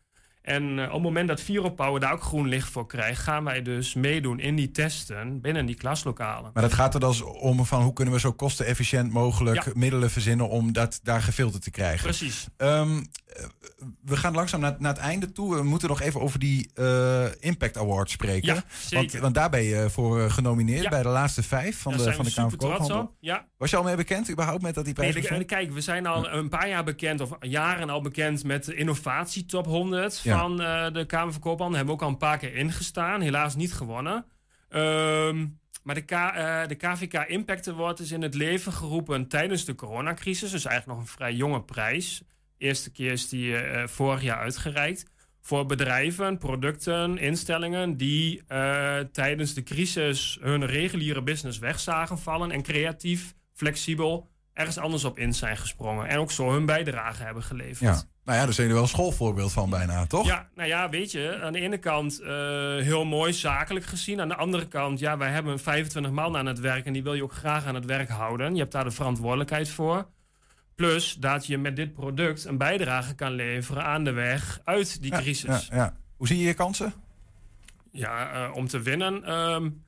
Speaker 4: En uh, op het moment dat Viropower daar ook groen licht voor krijgt, gaan wij dus meedoen in die testen binnen die klaslokalen.
Speaker 2: Maar dat gaat er dus om van hoe kunnen we zo kostenefficiënt mogelijk ja. middelen verzinnen om dat daar gefilterd te krijgen.
Speaker 4: Precies.
Speaker 2: Um, we gaan langzaam naar, naar, het einde toe. We moeten nog even over die uh, Impact Award spreken.
Speaker 4: Ja,
Speaker 2: want, want, daar ben je voor genomineerd ja. bij de laatste vijf van
Speaker 4: daar
Speaker 2: de, van de Kamer
Speaker 4: van Koophandel. Ja.
Speaker 2: Was je al mee bekend überhaupt met dat die prijs?
Speaker 4: Nee, kijk, we zijn al een paar jaar bekend, of jaren al bekend met de Innovatie Top 100 van uh, de Kamer van Koophandel. Hebben we ook al een paar keer ingestaan. Helaas niet gewonnen. Um, maar de, K, uh, de KVK Impact Award is in het leven geroepen tijdens de coronacrisis. Dus eigenlijk nog een vrij jonge prijs. Eerste keer is die uh, vorig jaar uitgereikt. Voor bedrijven, producten, instellingen die uh, tijdens de crisis hun reguliere business weg zagen vallen en creatief, flexibel ergens anders op in zijn gesprongen. En ook zo hun bijdrage hebben geleverd.
Speaker 2: Ja. Nou ja, daar zijn jullie wel een schoolvoorbeeld van bijna, toch?
Speaker 4: Ja, nou ja, weet je, aan de ene kant uh, heel mooi zakelijk gezien. Aan de andere kant, ja, wij hebben 25 man aan het werk en die wil je ook graag aan het werk houden. Je hebt daar de verantwoordelijkheid voor. Plus dat je met dit product een bijdrage kan leveren aan de weg uit die crisis.
Speaker 2: Ja, ja. Hoe zie je je kansen?
Speaker 4: Ja, uh, om te winnen. Um,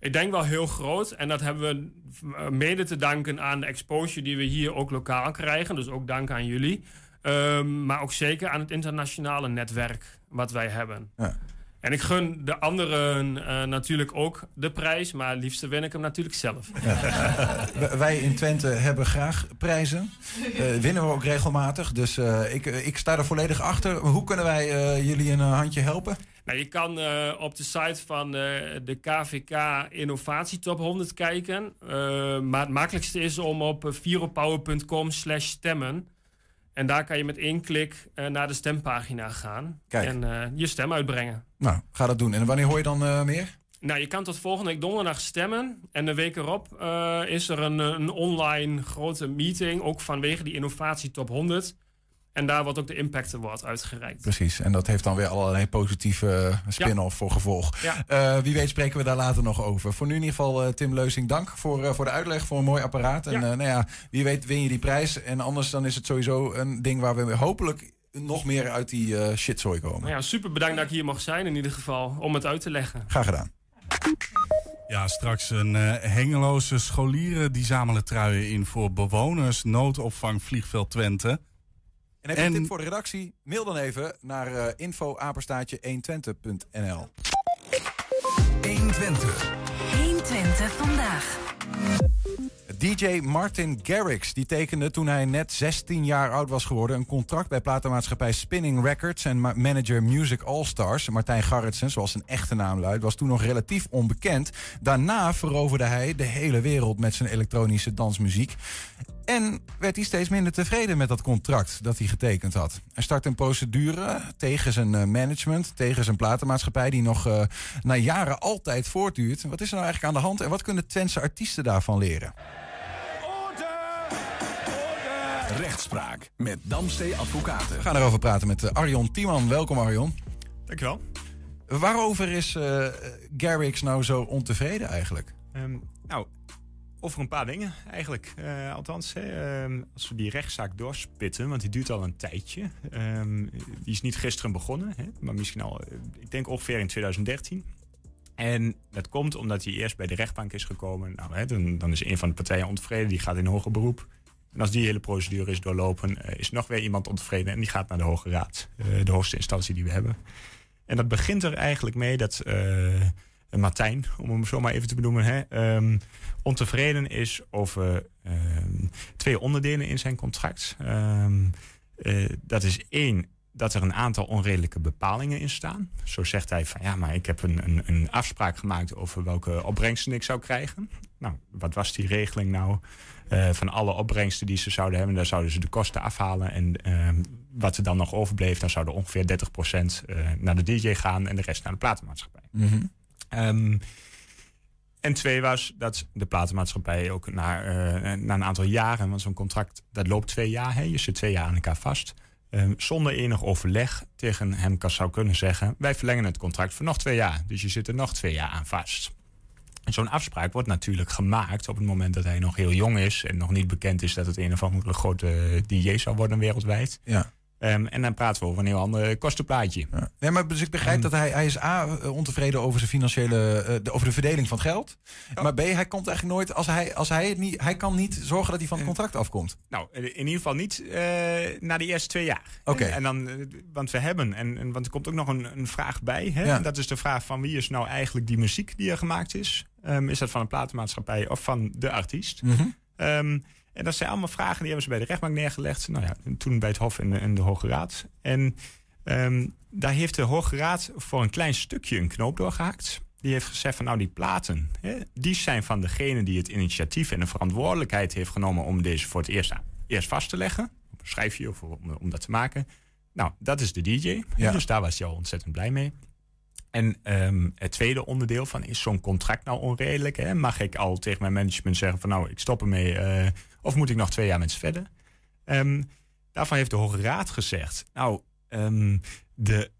Speaker 4: ik denk wel heel groot. En dat hebben we mede te danken aan de exposure die we hier ook lokaal krijgen. Dus ook dank aan jullie. Um, maar ook zeker aan het internationale netwerk wat wij hebben.
Speaker 2: Ja.
Speaker 4: En ik gun de anderen uh, natuurlijk ook de prijs, maar liefst win ik hem natuurlijk zelf.
Speaker 2: Ja. wij in Twente hebben graag prijzen. Uh, winnen we ook regelmatig. Dus uh, ik, ik sta er volledig achter. Hoe kunnen wij jullie een handje helpen?
Speaker 4: Nou, je kan op de site van de KVK Innovatie Top 100 kijken. maar het makkelijkste is om op viropower.com slash stemmen. En daar kan je met één klik uh, naar de stempagina gaan.
Speaker 2: Kijk.
Speaker 4: En uh, je stem uitbrengen.
Speaker 2: Nou, ga dat doen. En wanneer hoor je dan uh, meer?
Speaker 4: Nou, je kan tot volgende week donderdag stemmen. En de week erop is er een, een online grote meeting. Ook vanwege die innovatie top 100. En daar wordt ook de Impact Award uitgereikt.
Speaker 2: Precies, en dat heeft dan weer allerlei positieve spin-off ja. voor gevolg.
Speaker 4: Ja.
Speaker 2: Uh, wie weet spreken we daar later nog over. Voor nu in ieder geval uh, Tim Leusing, dank voor, uh, voor de uitleg, voor een mooi apparaat. En
Speaker 4: Ja.
Speaker 2: nou ja, wie weet win je die prijs. En anders dan is het sowieso een ding waar we hopelijk nog meer uit die shitzooi komen.
Speaker 4: Nou ja, super bedankt dat ik hier mag zijn in ieder geval, om het uit te leggen.
Speaker 2: Graag gedaan.
Speaker 3: Ja, straks een uh, hengeloze scholieren die zamelen truien in voor bewoners noodopvang Vliegveld Twente.
Speaker 2: En heb je een tip voor de redactie? Mail dan even naar uh, info-120.nl
Speaker 5: 120. 120 vandaag.
Speaker 2: DJ Martin Garrix die tekende toen hij net 16 jaar oud was geworden... een contract bij platenmaatschappij Spinning Records... en manager Music All Stars. Martijn Garritsen, zoals zijn echte naam luidt, was toen nog relatief onbekend. Daarna veroverde hij de hele wereld met zijn elektronische dansmuziek. En werd hij steeds minder tevreden met dat contract dat hij getekend had. Hij start een procedure tegen zijn management, tegen zijn platenmaatschappij... die nog uh, na jaren altijd voortduurt. Wat is er nou eigenlijk aan de hand en wat kunnen Twentse artiesten daarvan leren?
Speaker 6: Rechtspraak met Damstee Advocaten.
Speaker 2: We gaan erover praten met uh, Arjon Tiemann. Welkom Arjon.
Speaker 7: Dankjewel.
Speaker 2: Waarover is uh, Garrix nou zo ontevreden eigenlijk?
Speaker 7: Um, nou, over een paar dingen eigenlijk. Uh, althans, hè, um, als we die rechtszaak doorspitten, want die duurt al een tijdje. Um, die is niet gisteren begonnen, hè, maar misschien al, ik denk ongeveer in 2013. En dat komt omdat hij eerst bij de rechtbank is gekomen. Nou, hè, dan, is een van de partijen ontevreden, die gaat in hoger beroep. En als die hele procedure is doorlopen, uh, is nog weer iemand ontevreden en die gaat naar de Hoge Raad, de hoogste instantie die we hebben. En dat begint er eigenlijk mee dat Martijn, om hem zo maar even te benoemen, hè, um, ontevreden is over um, twee onderdelen in zijn contract. Um, dat is één, dat er een aantal onredelijke bepalingen in staan. Zo zegt hij van ja, maar ik heb een, een, een afspraak gemaakt over welke opbrengsten ik zou krijgen. Nou, wat was die regeling nou? Uh, van alle opbrengsten die ze zouden hebben, daar zouden ze de kosten afhalen. En wat er dan nog overbleef, dan zouden ongeveer 30% uh, naar de DJ gaan en de rest naar de platenmaatschappij.
Speaker 2: Mm.
Speaker 7: Ehm, en twee was dat de platenmaatschappij ook na, eh, na een aantal jaren, want zo'n contract dat loopt twee jaar, hè, je zit twee jaar aan elkaar vast, ehm, zonder enig overleg tegen hem zou kunnen zeggen: wij verlengen het contract voor nog twee jaar. Dus je zit er nog twee jaar aan vast. Zo'n afspraak wordt natuurlijk gemaakt op het moment dat hij nog heel jong is en nog niet bekend is dat het een of andere grote DJ zou worden wereldwijd.
Speaker 2: Ja.
Speaker 7: Ehm, en dan praten we over een heel ander kostenplaatje.
Speaker 2: Ja. Nee, maar dus ik begrijp dat hij, hij is A, eh, ontevreden over zijn financiële, eh, de, over de verdeling van het geld. Maar B, hij komt eigenlijk nooit, als hij, als hij het niet, hij kan niet zorgen dat hij van het contract afkomt.
Speaker 7: Nou, in ieder geval niet eh, na die eerste twee jaar.
Speaker 2: Oké.
Speaker 7: En dan, eh, want we hebben, en, en want er komt ook nog een, een vraag bij. Hè?
Speaker 2: Ja.
Speaker 7: En dat is de vraag van wie is nou eigenlijk die muziek die er gemaakt is? Ehm, is dat van een platenmaatschappij of van de artiest?
Speaker 2: Mhm.
Speaker 7: Ehm, en dat zijn allemaal vragen die hebben ze bij de rechtbank neergelegd. Nou ja, toen bij het Hof en de, en de Hoge Raad. En ehm, daar heeft de Hoge Raad voor een klein stukje een knoop doorgehakt. Die heeft gezegd van nou die platen, hè, die zijn van degene die het initiatief en de verantwoordelijkheid heeft genomen om deze voor het eerst, eerst vast te leggen. Op een schijfje of om, om dat te maken. Nou, dat is de DJ.
Speaker 2: Ja.
Speaker 7: Dus daar was hij al ontzettend blij mee. En ehm, het tweede onderdeel van is zo'n contract nou onredelijk? Hè? Mag ik al tegen mijn management zeggen van nou, ik stop ermee. eh, of moet ik nog twee jaar met ze verder? Ehm, daarvan heeft de Hoge Raad gezegd, nou, ehm, de,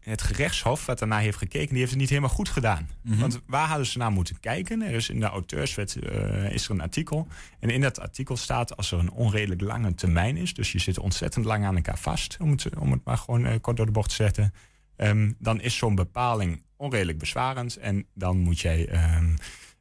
Speaker 7: het gerechtshof wat daarna heeft gekeken, die heeft het niet helemaal goed gedaan.
Speaker 2: Mhm.
Speaker 7: Want waar hadden ze naar moeten kijken? Er is in de auteurswet eh, is er een artikel. En in dat artikel staat als er een onredelijk lange termijn is, dus je zit ontzettend lang aan elkaar vast, om het, om het maar gewoon eh, kort door de bocht te zetten. Ehm, dan is zo'n bepaling onredelijk bezwarend en dan moet jij. ehm,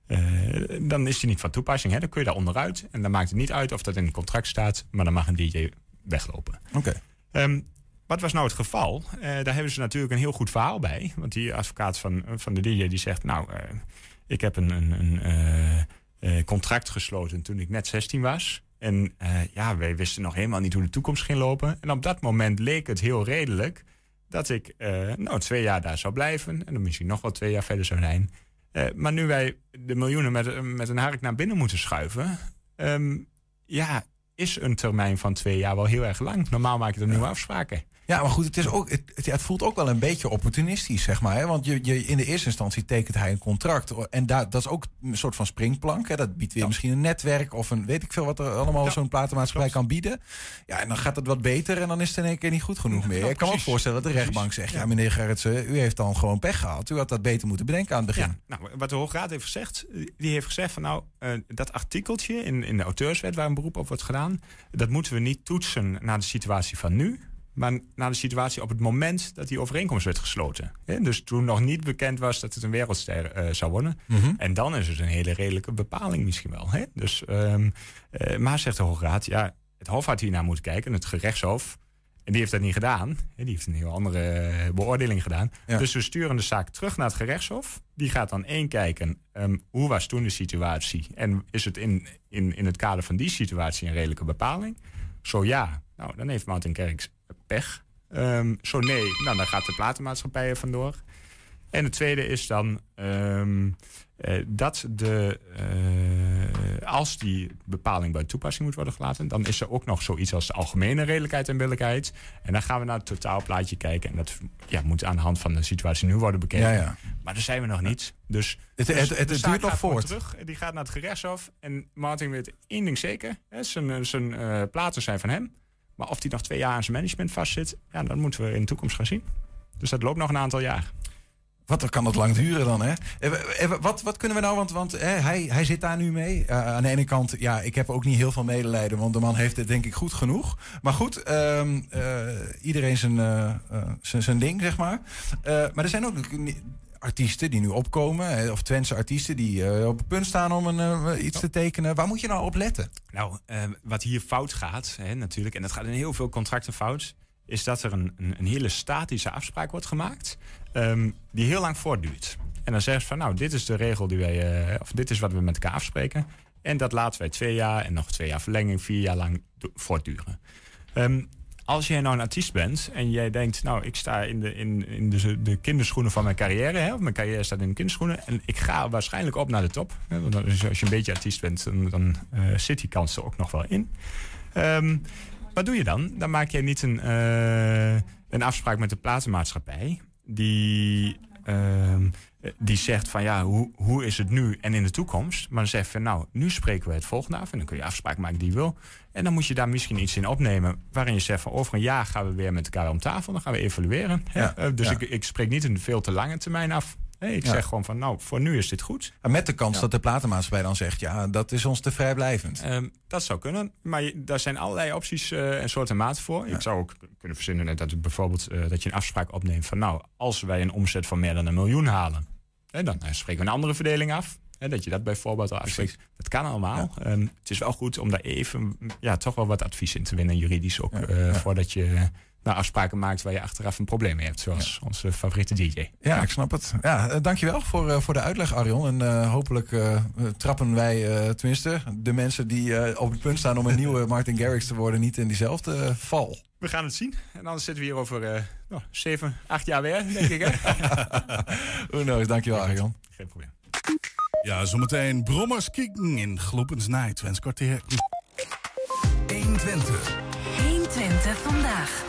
Speaker 7: eh, dan is die niet van toepassing. Hè? Dan kun je daar onderuit. En dan maakt het niet uit of dat in het contract staat, maar dan mag een DJ weglopen.
Speaker 2: Oké.
Speaker 7: Ehm, wat was nou het geval? Eh, daar hebben ze natuurlijk een heel goed verhaal bij. Want die advocaat van, van de DJ die zegt... nou, eh, ik heb een, een, een contract gesloten toen ik net 16 was. En ja, wij wisten nog helemaal niet hoe de toekomst ging lopen. En op dat moment leek het heel redelijk... dat ik eh, nou, twee jaar daar zou blijven... en dan misschien nog wel twee jaar verder zou zijn. Eh, maar nu wij de miljoenen met, met een hark naar binnen moeten schuiven... ehm, ja, is een termijn van twee jaar wel heel erg lang. Normaal maak je dan nieuwe afspraken.
Speaker 2: Ja, maar goed, het, is ook, het, het, voelt ook wel een beetje opportunistisch, zeg maar. Hè? Want je, je, in de eerste instantie tekent hij een contract. En daar, dat is ook een soort van springplank. Hè? Dat biedt weer
Speaker 7: Ja.
Speaker 2: misschien een netwerk of een weet ik veel wat er allemaal
Speaker 7: Ja,
Speaker 2: zo'n platenmaatschappij
Speaker 7: klopt.
Speaker 2: kan bieden. Ja, en dan gaat het wat beter en dan is het in één keer niet goed genoeg meer.
Speaker 7: Ja,
Speaker 2: ik kan me voorstellen dat de rechtbank zegt... ja, meneer Gerritsen, u heeft dan gewoon pech gehad. U had dat beter moeten bedenken aan het begin.
Speaker 7: Nou, wat de Hoge Raad heeft gezegd, die heeft gezegd van nou, eh, dat artikeltje in, in de auteurswet waar een beroep op wordt gedaan, dat moeten we niet toetsen naar de situatie van nu, maar naar de situatie op het moment dat die overeenkomst werd gesloten. Dus toen nog niet bekend was dat het een wereldster eh, zou worden.
Speaker 2: Mhm.
Speaker 7: En dan is het een hele redelijke bepaling misschien wel. Hè? Dus, ehm, eh, maar zegt de Hoge Raad, ja, het Hof had hier naar moeten kijken, het gerechtshof. En die heeft dat niet gedaan. Die heeft een heel andere eh, beoordeling gedaan.
Speaker 2: Ja.
Speaker 7: Dus we sturen de zaak terug naar het gerechtshof. Die gaat dan één kijken, ehm, hoe was toen de situatie? En is het in, in, in het kader van die situatie een redelijke bepaling? Zo ja, nou, dan heeft Mountain Kerks pech. Ehm, zo nee, nou, dan gaat de platenmaatschappij er vandoor. En het tweede is dan ehm, eh, dat de, eh, als die bepaling bij toepassing moet worden gelaten, dan is er ook nog zoiets als de algemene redelijkheid en billijkheid. En dan gaan we naar het totaalplaatje kijken. En dat ja, moet aan de hand van de situatie nu worden bekeken.
Speaker 2: Ja, ja.
Speaker 7: Maar daar zijn we nog niet. Dus
Speaker 2: Het,
Speaker 7: dus
Speaker 2: het, het,
Speaker 7: de
Speaker 2: het duurt nog voort.
Speaker 7: Terug. Die gaat naar het gerechtshof. En Martin weet één ding zeker. Hè, zijn zijn eh, platen zijn van hem. Maar of hij nog twee jaar aan zijn management vastzit... Ja, dat moeten we in de toekomst gaan zien. Dus dat loopt nog een aantal jaar.
Speaker 2: Wat kan dat lang duren dan, hè? Eh, eh, Wat, wat kunnen we nou, want, want eh, hij, hij zit daar nu mee. Eh, aan de ene kant, ja, ik heb ook niet heel veel medelijden, want de man heeft het denk ik goed genoeg. Maar goed, ehm, eh, iedereen zijn, zijn, zijn ding, zeg maar. Maar er zijn ook artiesten die nu opkomen, of Twentse artiesten die eh, op het punt staan om een, eh, iets te tekenen. Waar moet je nou op letten?
Speaker 7: Nou, eh, wat hier fout gaat, hè, natuurlijk, en dat gaat in heel veel contracten fout, is dat er een, een, hele statische afspraak wordt gemaakt, ehm, die heel lang voortduurt. En dan zeggen ze van, nou, dit is de regel die wij, of dit is wat we met elkaar afspreken. En dat laten wij twee jaar en nog twee jaar verlenging, vier jaar lang voortduren. Ehm, als jij nou een artiest bent en jij denkt, nou, ik sta in de, in, in de, de kinderschoenen van mijn carrière, hè, of mijn carrière staat in de kinderschoenen, en ik ga waarschijnlijk op naar de top. Hè, want dan- als je- een beetje artiest bent, dan, eh, zit die kans er ook nog wel in. Ehm, wat doe je dan? Dan maak je niet een, eh, een afspraak met de platenmaatschappij die, ehm, eh, die zegt van ja, hoe, hoe is het nu en in de toekomst? Maar dan zegt van nou, nu spreken we het volgende af en dan kun je afspraak maken die je wil. En dan moet je daar misschien iets in opnemen waarin je zegt van over een jaar gaan we weer met elkaar om tafel, dan gaan we evalueren.
Speaker 2: Ja,
Speaker 7: Eh, dus
Speaker 2: ja.
Speaker 7: ik, ik spreek niet een veel te lange termijn af. Nee, ik
Speaker 2: Ja.
Speaker 7: zeg gewoon van nou, voor nu is dit goed.
Speaker 2: Met de kans
Speaker 7: Ja.
Speaker 2: dat de platenmaatschappij dan zegt, ja, dat is ons te vrijblijvend.
Speaker 7: Ehm, dat zou kunnen, maar je- daar zijn allerlei opties eh, en soorten maten voor. Ik zou ook kunnen verzinnen dat, het bijvoorbeeld, eh, dat je een afspraak opneemt van... nou, als wij een omzet van meer dan een miljoen halen... Hè, dan eh, spreken we een andere verdeling af. Hè, dat je dat bijvoorbeeld al afspreekt. Dat kan allemaal. Het is wel goed om daar even ja, toch wel wat advies in te winnen, juridisch ook... eh, voordat je nou, afspraken maakt waar je achteraf een probleem mee hebt. Zoals onze favoriete DJ.
Speaker 2: Ja, ik snap het. Ja, eh, dankjewel voor, eh, voor de uitleg, Arjon. En hopelijk trappen wij, tenminste, de mensen die op het punt staan om een nieuwe Martin Garrix te worden, niet in diezelfde val.
Speaker 7: We gaan het zien. En anders zitten we hier over nou, zeven, acht jaar weer, denk ik. Hè?
Speaker 2: Who knows? Dankjewel, Arjon.
Speaker 7: Geen probleem.
Speaker 3: Ja, zometeen Brommers kieken in Gloepens Night. Twents kwartier.
Speaker 6: 120.
Speaker 5: 120 vandaag.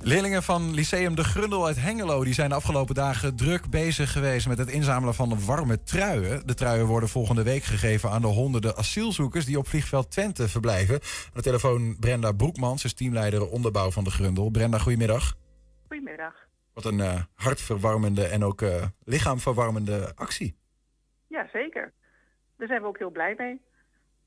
Speaker 2: Leerlingen van Lyceum De Grundel uit Hengelo die zijn de afgelopen dagen druk bezig geweest met het inzamelen van warme truien. De truien worden volgende week gegeven aan de honderden asielzoekers die op vliegveld Twente verblijven. Aan de telefoon Brenda Broekmans, is teamleider onderbouw van De Grundel. Brenda, goedemiddag.
Speaker 8: Goedemiddag.
Speaker 2: Wat een eh, hartverwarmende en ook eh, lichaamverwarmende actie.
Speaker 8: Ja, zeker. Daar zijn we ook heel blij mee.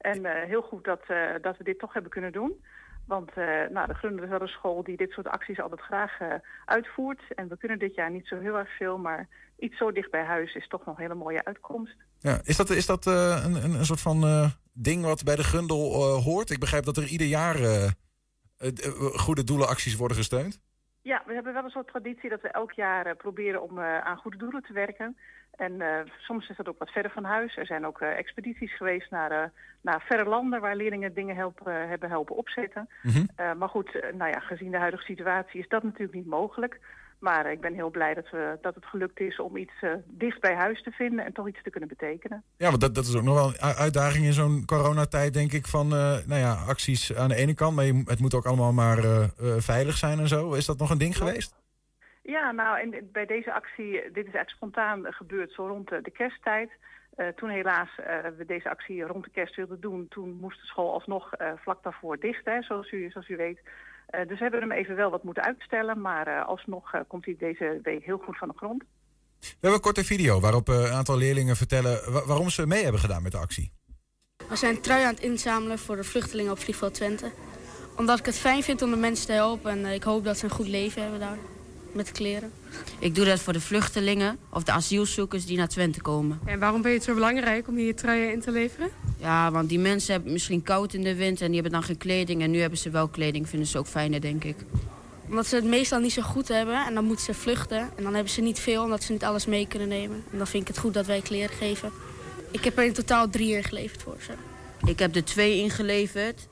Speaker 8: En eh, heel goed dat, eh, dat we dit toch hebben kunnen doen. Want eh, nou, de Grundel is wel een school die dit soort acties altijd graag uitvoert. En we kunnen dit jaar niet zo heel erg veel, maar iets zo dicht bij huis is toch nog een hele mooie uitkomst.
Speaker 2: Ja, is dat, is dat een, een, een soort van ding wat bij De Grundel hoort? Ik begrijp dat er ieder jaar goede doelenacties worden gesteund.
Speaker 8: Ja, we hebben wel een soort traditie dat we elk jaar proberen om aan goede doelen te werken. En eh, soms is dat ook wat verder van huis. Er zijn ook eh, expedities geweest naar, eh, naar verre landen waar leerlingen dingen helpen, hebben helpen opzetten.
Speaker 2: Mhm.
Speaker 8: Maar goed, nou ja, gezien de huidige situatie is dat natuurlijk niet mogelijk. Maar ik ben heel blij dat, we, dat het gelukt is om iets dicht bij huis te vinden en toch iets te kunnen betekenen.
Speaker 2: Ja, want dat, dat is ook nog wel een uitdaging in zo'n coronatijd, denk ik. Van nou ja, acties aan de ene kant, maar je, het moet ook allemaal maar veilig zijn en zo. Is dat nog een ding geweest?
Speaker 8: Ja, nou, en bij deze actie, eh, dit is eigenlijk spontaan eh, gebeurd zo rond de, de kersttijd. Eh, toen helaas eh, we deze actie rond de kerst wilden doen, toen moest de school alsnog eh, vlak daarvoor dicht, hè, zoals, u, zoals u weet. Eh, dus we hebben hem even wel wat moeten uitstellen, maar eh, alsnog eh, komt hij deze week heel goed van de grond.
Speaker 2: We hebben een korte video waarop eh, een aantal leerlingen vertellen wa- waarom ze mee hebben gedaan met de actie.
Speaker 9: We zijn trui aan het inzamelen voor de vluchtelingen op vliegveld Twente. Omdat ik het fijn vind om de mensen te helpen en eh, ik hoop dat ze een goed leven hebben daar. Met kleren.
Speaker 10: Ik doe dat voor de vluchtelingen of de asielzoekers die naar Twente komen.
Speaker 11: En waarom vind je het zo belangrijk om hier truien in te leveren?
Speaker 10: Ja, want die mensen hebben misschien koud in de winter en die hebben dan geen kleding. En nu hebben ze wel kleding, vinden ze ook fijner, denk ik.
Speaker 9: Omdat ze het meestal niet zo goed hebben en dan moeten ze vluchten. En dan hebben ze niet veel omdat ze niet alles mee kunnen nemen. En dan vind ik het goed dat wij kleren geven. Ik heb er in totaal drie ingeleverd voor ze.
Speaker 10: Ik heb er twee ingeleverd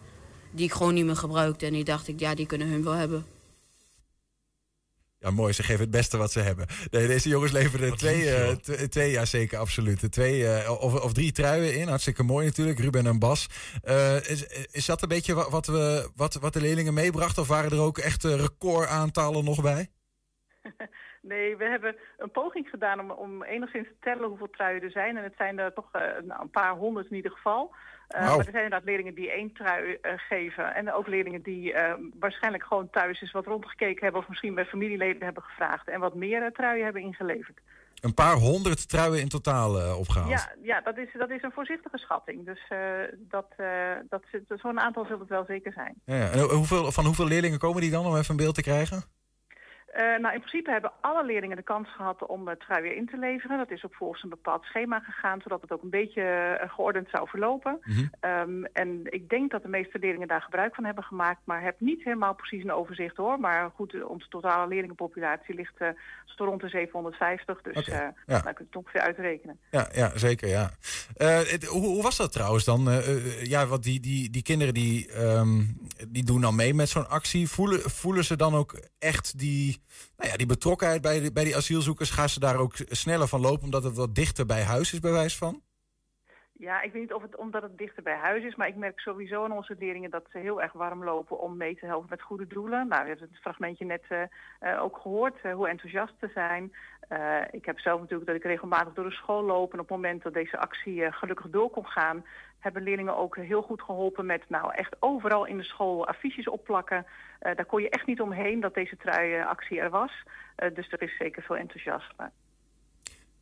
Speaker 10: die ik gewoon niet meer gebruikte. En die dacht ik, ja, die kunnen hun wel hebben.
Speaker 2: Ja, mooi. Ze geven het beste wat ze hebben. Nee, deze jongens leveren twee,
Speaker 3: lief,
Speaker 2: eh, twee, ja zeker, absoluut. Twee, eh, of, of drie truien in. Hartstikke mooi natuurlijk. Ruben en Bas. Eh, is, is dat een beetje wa- wat, we, wat, wat de leerlingen meebrachten? Of waren er ook echt eh, recordaantallen nog bij?
Speaker 8: Nee, we hebben een poging gedaan om, om enigszins te tellen hoeveel truien er zijn. En het zijn er toch nou, een paar honderd in ieder geval. Eh. Maar er zijn inderdaad leerlingen die één trui eh, geven. En ook leerlingen die eh, waarschijnlijk gewoon thuis eens wat rondgekeken hebben... of misschien bij familieleden hebben gevraagd... en wat meer truien hebben ingeleverd.
Speaker 2: Een paar honderd truien in totaal eh, opgehaald.
Speaker 8: Ja, ja dat, is, dat is een voorzichtige schatting. Dus dat, dat, zo'n aantal zal het wel zeker zijn.
Speaker 2: Ja. En hoeveel, van hoeveel leerlingen komen die dan om even een beeld te krijgen?
Speaker 8: Eh, nou, in principe hebben alle leerlingen de kans gehad om uh, truien in te leveren. Dat is ook volgens een bepaald schema gegaan, zodat het ook een beetje uh, geordend zou verlopen.
Speaker 2: Mhm.
Speaker 8: Um, en ik denk dat de meeste leerlingen daar gebruik van hebben gemaakt, maar heb niet helemaal precies een overzicht hoor. Maar goed, onze totale leerlingenpopulatie ligt uh, zo rond de 750, dus okay,
Speaker 2: ja.
Speaker 8: daar kun je het ongeveer uitrekenen.
Speaker 2: Ja, ja zeker. Ja. Het, hoe, hoe, was dat trouwens dan? Ja, want die, die, die kinderen die, um, die doen dan mee met zo'n actie. Voelen, voelen ze dan ook echt die, nou ja, die betrokkenheid bij, die, bij die asielzoekers? Gaan ze daar ook sneller van lopen omdat het wat dichter bij huis is, bij wijze van?
Speaker 8: Ja, ik weet niet of het omdat het dichter bij huis is, maar ik merk sowieso aan onze leerlingen dat ze heel erg warm lopen om mee te helpen met goede doelen. Nou, we hebben het fragmentje net uh, uh, ook gehoord, uh, hoe enthousiast ze zijn. Eh, ik heb zelf natuurlijk dat ik regelmatig door de school loop. En op het moment dat deze actie eh, gelukkig door kon gaan... hebben leerlingen ook heel goed geholpen met nou echt overal in de school affiches opplakken. Eh, daar kon je echt niet omheen dat deze truiactie er was. Eh, dus er is zeker veel enthousiasme.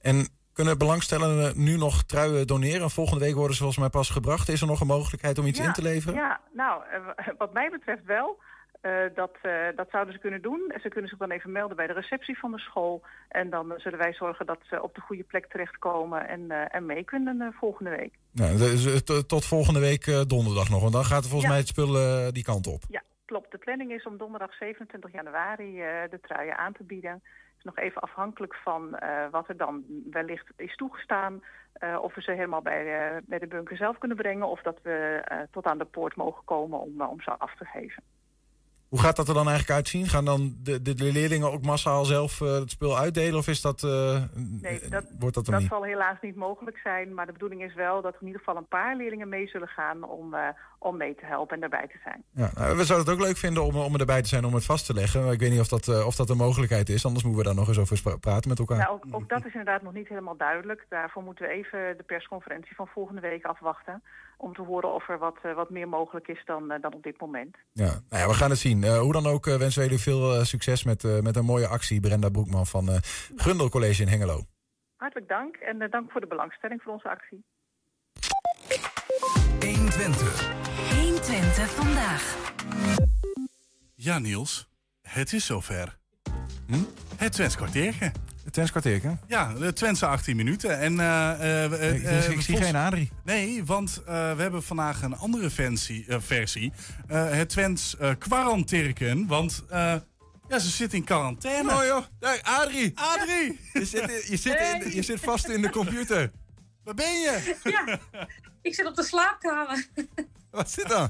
Speaker 2: En kunnen belangstellenden nu nog truien doneren? Volgende week worden ze volgens mij pas gebracht. Is er nog een mogelijkheid om iets
Speaker 8: Ja,
Speaker 2: in te leveren?
Speaker 8: Ja, nou, eh, wat mij betreft wel. Eh, dat, eh, dat zouden ze kunnen doen. Ze kunnen zich dan even melden bij de receptie van de school. En dan zullen wij zorgen dat ze op de goede plek terechtkomen en, eh, en mee kunnen volgende week.
Speaker 2: Nou, dus, tot- volgende week donderdag nog. Want dan gaat er volgens
Speaker 8: Ja.
Speaker 2: mij het spul die kant op.
Speaker 8: Ja, klopt. De planning is om donderdag 27 januari de truien aan te bieden. Het is nog even afhankelijk van wat er dan wellicht is toegestaan. Of we ze helemaal bij, eh, bij de bunker zelf kunnen brengen. Of dat we tot aan de poort mogen komen om, om ze af te geven.
Speaker 2: Hoe gaat dat er dan eigenlijk uitzien? Gaan dan de, de, de leerlingen ook massaal zelf eh, het spul uitdelen? Of is dat, eh,
Speaker 8: Nee, dat,
Speaker 2: wordt dat
Speaker 8: dat zal helaas niet mogelijk zijn. Maar de bedoeling is wel dat er in ieder geval een paar leerlingen mee zullen gaan om, eh, om mee te helpen en daarbij te zijn.
Speaker 2: Ja, nou, we zouden het ook leuk vinden om, om erbij te zijn om het vast te leggen. Maar ik weet niet of dat, of dat een mogelijkheid is. Anders moeten we daar nog eens over praten met elkaar.
Speaker 8: Nou, ook, ook dat is inderdaad nog niet helemaal duidelijk. Daarvoor moeten we even de persconferentie van volgende week afwachten. Om te horen of er wat, eh, wat meer mogelijk is dan, eh, dan op dit moment.
Speaker 2: Ja, nou ja, we gaan het zien. Eh, hoe dan ook eh, wensen we jullie veel succes met, eh, met een mooie actie. Brenda Broekman van eh Gundel College in Hengelo.
Speaker 8: Hartelijk dank en dank voor de belangstelling voor onze actie.
Speaker 6: 120.
Speaker 5: 120 vandaag.
Speaker 3: Ja, Niels. Het is zover.
Speaker 2: Hm?
Speaker 3: Het Twents kwartiertje.
Speaker 2: Het Twents kwartiertje?
Speaker 3: Ja, de Twentse 18 minuten. En, eh, eh, eh,
Speaker 2: Ik-
Speaker 3: eh,
Speaker 2: ik zie
Speaker 3: volgens-
Speaker 2: geen Adrie.
Speaker 3: Nee, want eh, we hebben vandaag een andere versie. eh, versie. Eh, het Twents eh kwarantirken. Want eh, ja, ze zit in quarantaine.
Speaker 2: Oh joh, Daar, Adrie!
Speaker 3: Adrie!
Speaker 2: Je zit, in- je, zit in, je zit vast in de computer.
Speaker 3: Waar ben je?
Speaker 12: Ja, ik zit op de slaapkamer.
Speaker 2: Wat zit dan?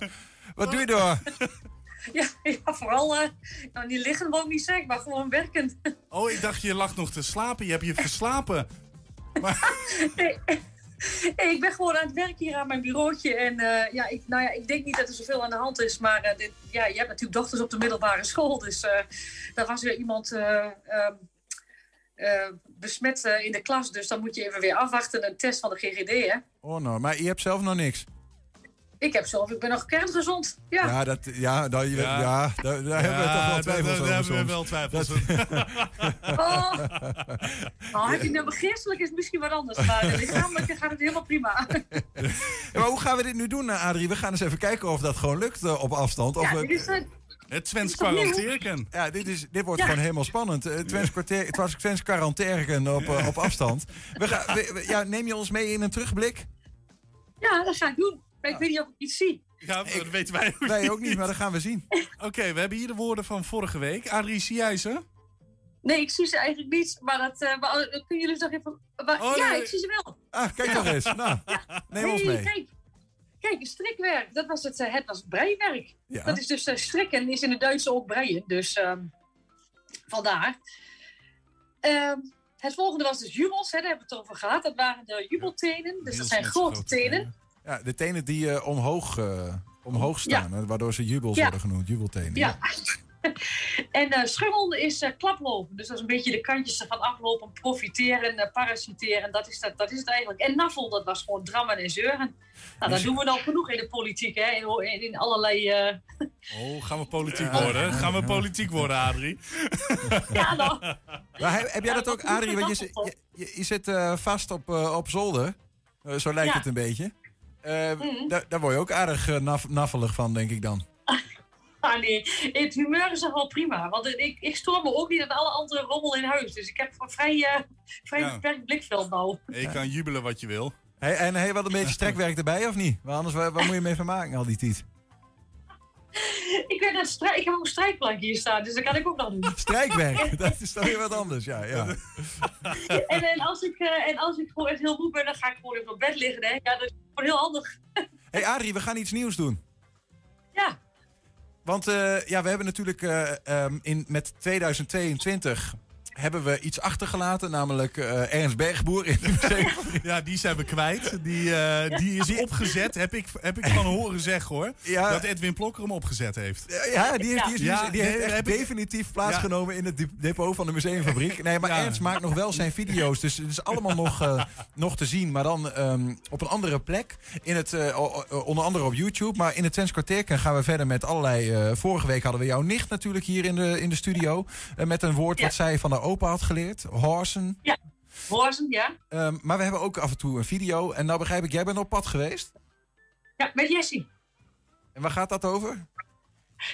Speaker 2: Wat doe je door?
Speaker 12: Ja, ja vooral eh, nou, niet liggen ik niet zeggen, maar gewoon werken.
Speaker 3: Oh, ik dacht je lag nog te slapen. Je hebt je verslapen.
Speaker 12: Nee, nee, ik ben gewoon aan het werk hier aan mijn bureautje. En eh, ja, ik, nou ja, ik denk niet dat er zoveel aan de hand is. Maar eh, dit, ja, je hebt natuurlijk dochters op de middelbare school. Dus daar was weer iemand eh, ehm, eh, besmet in de klas. Dus dan moet je even weer afwachten. Een test van de GGD, hè.
Speaker 2: Oh nou, maar je hebt zelf nog niks.
Speaker 12: Ik heb zelf, ik ben nog kerngezond. Ja.
Speaker 2: Ja, dat, ja, dat, ja.
Speaker 3: Ja.
Speaker 2: daar, daar hebben we toch wel
Speaker 3: daar-
Speaker 2: twijfels
Speaker 3: daar
Speaker 2: over
Speaker 3: hebben we wel twijfels.
Speaker 12: Oh. oh, heb je nou geestelijk is het misschien wat anders. Maar de lichamelijke gaat het helemaal prima.
Speaker 2: Maar hoe gaan we dit nu doen, eh, Adrie? We gaan eens even kijken of dat gewoon lukt eh, op afstand. Of
Speaker 12: dit is, eh,
Speaker 3: Het Twents kwarantirken.
Speaker 2: Ja, dit, is, dit wordt
Speaker 12: Ja.
Speaker 2: gewoon helemaal spannend. Twents kwartier, het was Twents quarantaine op, op afstand. We gaan, we- we- ja, neem je ons mee in een terugblik?
Speaker 12: ja, dat ga ik doen. Maar ik weet niet of ik iets zie.
Speaker 3: Ja, dat weten wij ook
Speaker 2: Wij
Speaker 3: niet.
Speaker 2: ook niet, maar dat gaan we zien.
Speaker 3: Oké, we hebben hier de woorden van vorige week. Adrie, zie jij ze?
Speaker 12: Nee, ik zie ze eigenlijk niet. Maar dat uh, maar, uh, kunnen jullie toch even... Maar,
Speaker 3: Oh,
Speaker 12: ja,
Speaker 3: nee.
Speaker 12: ik zie ze wel.
Speaker 2: Ah, kijk nog eens. Nou, neem ons mee.
Speaker 12: Kijk, kijk, strikwerk. Dat was het, uh, het was breiwerk.
Speaker 2: Ja.
Speaker 12: Dat is dus uh, strikken, is in het Duits ook breien. Dus uh, vandaar. Ehm, het volgende was dus jubels, hè, daar hebben we het over gehad. Dat waren de jubeltenen. Dus dat zijn grote tenen.
Speaker 2: Ja, de tenen die uh, omhoog, uh, omhoog staan, ja. waardoor ze jubels
Speaker 12: ja.
Speaker 2: worden genoemd, jubeltenen.
Speaker 12: Ja. en uh, schummel is uh, klaplopen. Dus dat is een beetje de kantjes ervan aflopen, profiteren, uh, parasiteren. Dat is, dat, dat is het eigenlijk. En naffel, dat was gewoon drammen en zeuren. Nou, dat doen we dan genoeg in de politiek, hè? In, in allerlei. Uh...
Speaker 3: Oh, gaan we politiek worden? Gaan we politiek worden, Adrie?
Speaker 12: ja, dan.
Speaker 2: Maar heb, heb jij dat ook, Adrie? Want je, je, je, je zit uh, vast op, uh, op zolder. Uh, zo lijkt ja. het een beetje. Uh, mm -hmm. daar, word je ook aardig uh, naf, naffelig van, denk ik dan.
Speaker 12: Ah nee, het humeur is toch wel prima. Want ik, ik stoor me ook niet aan alle andere rommel in huis. Dus ik heb een vrij, uh, vrij ja. beperkt blikveld nou.
Speaker 3: Je kan jubelen wat je wil.
Speaker 2: Hey, en heb je wel een beetje strekwerk erbij of niet? Maar anders, waar, waar moet je mee van maken al die tijd?
Speaker 12: Ik, weet dat strijk, ik heb ook een strijkplank hier staan, dus dat kan ik ook nog doen.
Speaker 2: Strijkwerk, dat is toch weer wat anders, ja. ja.
Speaker 12: en, en, als ik, uh, en als ik gewoon echt heel moe ben, dan ga ik gewoon even op bed liggen. Hè? Ja, dat is gewoon heel handig.
Speaker 2: Hé hey Adrie, we gaan iets nieuws doen.
Speaker 12: Ja.
Speaker 2: Want uh, ja, we hebben natuurlijk uh, um, in, met 2022 hebben we iets achtergelaten, namelijk eh, Ernst Bergboer in het museum.
Speaker 3: Ja, die zijn we kwijt. Die, eh, die is opgezet, heb ik, heb ik van horen zeggen hoor.
Speaker 2: Ja.
Speaker 3: Dat Edwin Plokker hem opgezet heeft.
Speaker 2: Ja, die heeft, die is
Speaker 3: Ja,
Speaker 2: die heeft echt definitief plaatsgenomen in het dep- depot van de museumfabriek. Nee, maar
Speaker 3: Ja.
Speaker 2: Ernst maakt nog wel zijn video's. Dus het is allemaal nog, eh, nog te zien. Maar dan ehm, op een andere plek. In het, eh, onder andere op YouTube. Maar in het Twents kwartier gaan we verder met allerlei... eh, vorige week hadden we jouw nicht natuurlijk hier in de, in de studio. met een woord wat zij van haar opa had geleerd. Horsen.
Speaker 12: Ja, Horsen, ja.
Speaker 2: Ehm, maar we hebben ook af en toe een video. En nou begrijp ik, jij bent op pad geweest.
Speaker 12: Ja, met Jessie.
Speaker 2: En waar gaat dat over?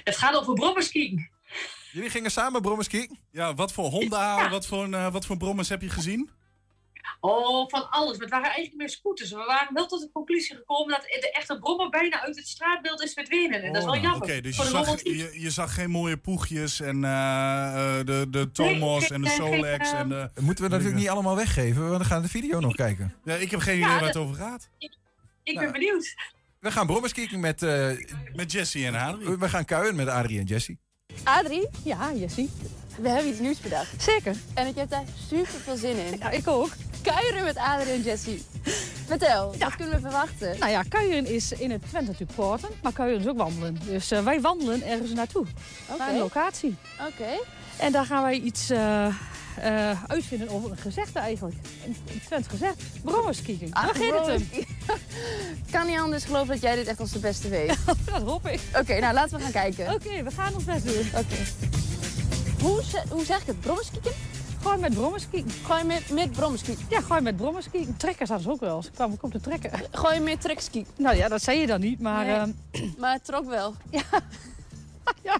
Speaker 12: Het gaat over brommerskiën.
Speaker 2: Jullie gingen samen brommerski?
Speaker 3: Ja, wat voor Honda, wat, voor, eh, wat voor brommers heb je gezien?
Speaker 12: Oh, van alles. Maar het waren eigenlijk meer scooters. We waren wel tot de conclusie gekomen dat de echte brommer bijna uit het straatbeeld is verdwenen. En dat is wel
Speaker 3: Oh,
Speaker 12: jammer.
Speaker 3: Oké, dus
Speaker 12: Voor
Speaker 3: je
Speaker 12: de
Speaker 3: zag, je, je zag geen mooie poegjes en eh, eh, de, de Tomos en de
Speaker 12: geen,
Speaker 3: Solex.
Speaker 12: eh,
Speaker 3: En de,
Speaker 2: Moeten we natuurlijk niet allemaal weggeven, want we gaan de video nog kijken.
Speaker 3: ja, ik heb geen
Speaker 12: Ja,
Speaker 3: idee waar
Speaker 12: dat-
Speaker 3: het over gaat.
Speaker 12: Ik
Speaker 2: Nou.
Speaker 12: ben benieuwd.
Speaker 2: We gaan brommerskieken met... eh,
Speaker 3: Met Jessie en Adrie.
Speaker 2: we gaan kuien met Adrie en Jessie.
Speaker 13: Adrie,
Speaker 11: Ja, Jessie.
Speaker 13: We hebben iets nieuws bedacht.
Speaker 11: Zeker.
Speaker 13: En ik heb daar super veel zin in.
Speaker 11: Ja, ik ook.
Speaker 13: Kuieren met Adrie en Jessie. Vertel, wat kunnen we verwachten?
Speaker 11: Nou ja, kuieren is in het Twente natuurlijk porten, maar kuieren is ook wandelen. Dus eh, wij wandelen ergens naartoe, naar een
Speaker 13: Oké,
Speaker 11: locatie.
Speaker 13: oké.
Speaker 11: En daar gaan wij iets eh, eh, uitvinden over een gezegde eigenlijk. Een, Twents gezegd. Brommerskieken.
Speaker 13: Ah,
Speaker 11: het hem?
Speaker 13: Kan niet anders geloven dat jij dit echt als de beste weet.
Speaker 11: Dat hoop ik.
Speaker 13: Oké, nou laten we gaan kijken.
Speaker 11: Oké, we gaan ons best doen.
Speaker 13: Oké. Hoe, hoe zeg ik het? Brommerskieken?
Speaker 11: Gooi met brommerskieken.
Speaker 13: Gooi met, met brommerskieken.
Speaker 11: Ja, gooi met brommerskieken. Trekkers hadden ze ook wel. Ze kwamen ook op de trekken.
Speaker 13: Gooi met trekskiek.
Speaker 11: Nou ja, dat zei je dan niet, maar...
Speaker 13: Nee.
Speaker 11: ehm,
Speaker 13: Maar het trok wel.
Speaker 11: ja,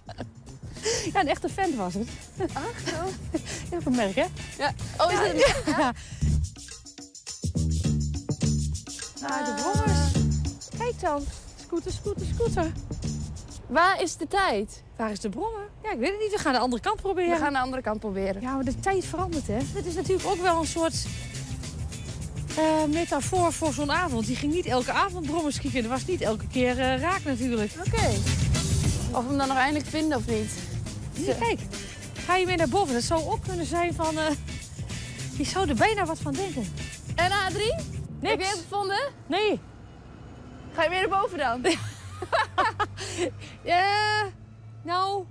Speaker 11: een echte vent was het.
Speaker 13: Ach, zo.
Speaker 11: Heel merk, hè?
Speaker 13: Ja. Oh, is het?
Speaker 11: Ja. Nou, de brommers. Kijk dan. Scooter, scooter, scooter.
Speaker 13: Waar is de tijd?
Speaker 11: Waar is de brommer? Ja, ik weet het niet. We gaan de andere kant proberen.
Speaker 13: We gaan de andere kant proberen.
Speaker 11: Ja, maar de tijd verandert, hè. Het is natuurlijk ook wel een soort eh, metafoor voor zo'n avond. Die ging niet elke avond brommers kieken. Dat was niet elke keer eh, raak natuurlijk.
Speaker 13: Oké. Of we hem dan nog eindelijk vinden of niet.
Speaker 11: Kijk. Ga je mee naar boven? Dat zou ook kunnen zijn van... eh je zou er bijna wat van denken.
Speaker 13: En Adrie?
Speaker 11: Niks.
Speaker 13: Heb je hem gevonden?
Speaker 11: Nee.
Speaker 13: Ga je weer naar boven dan?
Speaker 11: Ja, nou,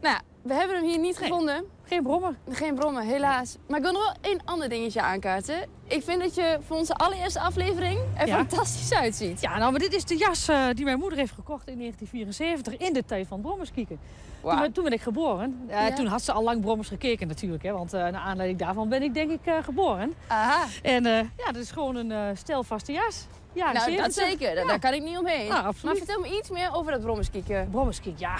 Speaker 13: Nou, ja, we hebben hem hier niet
Speaker 11: Nee.
Speaker 13: gevonden.
Speaker 11: geen brommer.
Speaker 13: Geen brommen, helaas. Maar ik wil nog wel één ander dingetje aankaarten. Ik vind dat je voor onze allereerste aflevering er
Speaker 11: Ja.
Speaker 13: fantastisch uitziet.
Speaker 11: Ja, nou, maar dit is de jas eh, die mijn moeder heeft gekocht in 1974 in de tijd van brommers kieken. Toen, toen ben ik geboren. Eh,
Speaker 13: Ja.
Speaker 11: Toen had ze al lang brommers gekeken natuurlijk, hè, want eh naar aanleiding daarvan ben ik denk ik eh, geboren.
Speaker 13: Aha.
Speaker 11: En eh, ja, dat is gewoon een eh stelvaste jas. Ja,
Speaker 13: Nou, dat zeker. Daar, daar kan ik niet omheen.
Speaker 11: Absoluut.
Speaker 13: maar vertel me iets meer over dat brommerskieken.
Speaker 11: Brommerskiek, ja.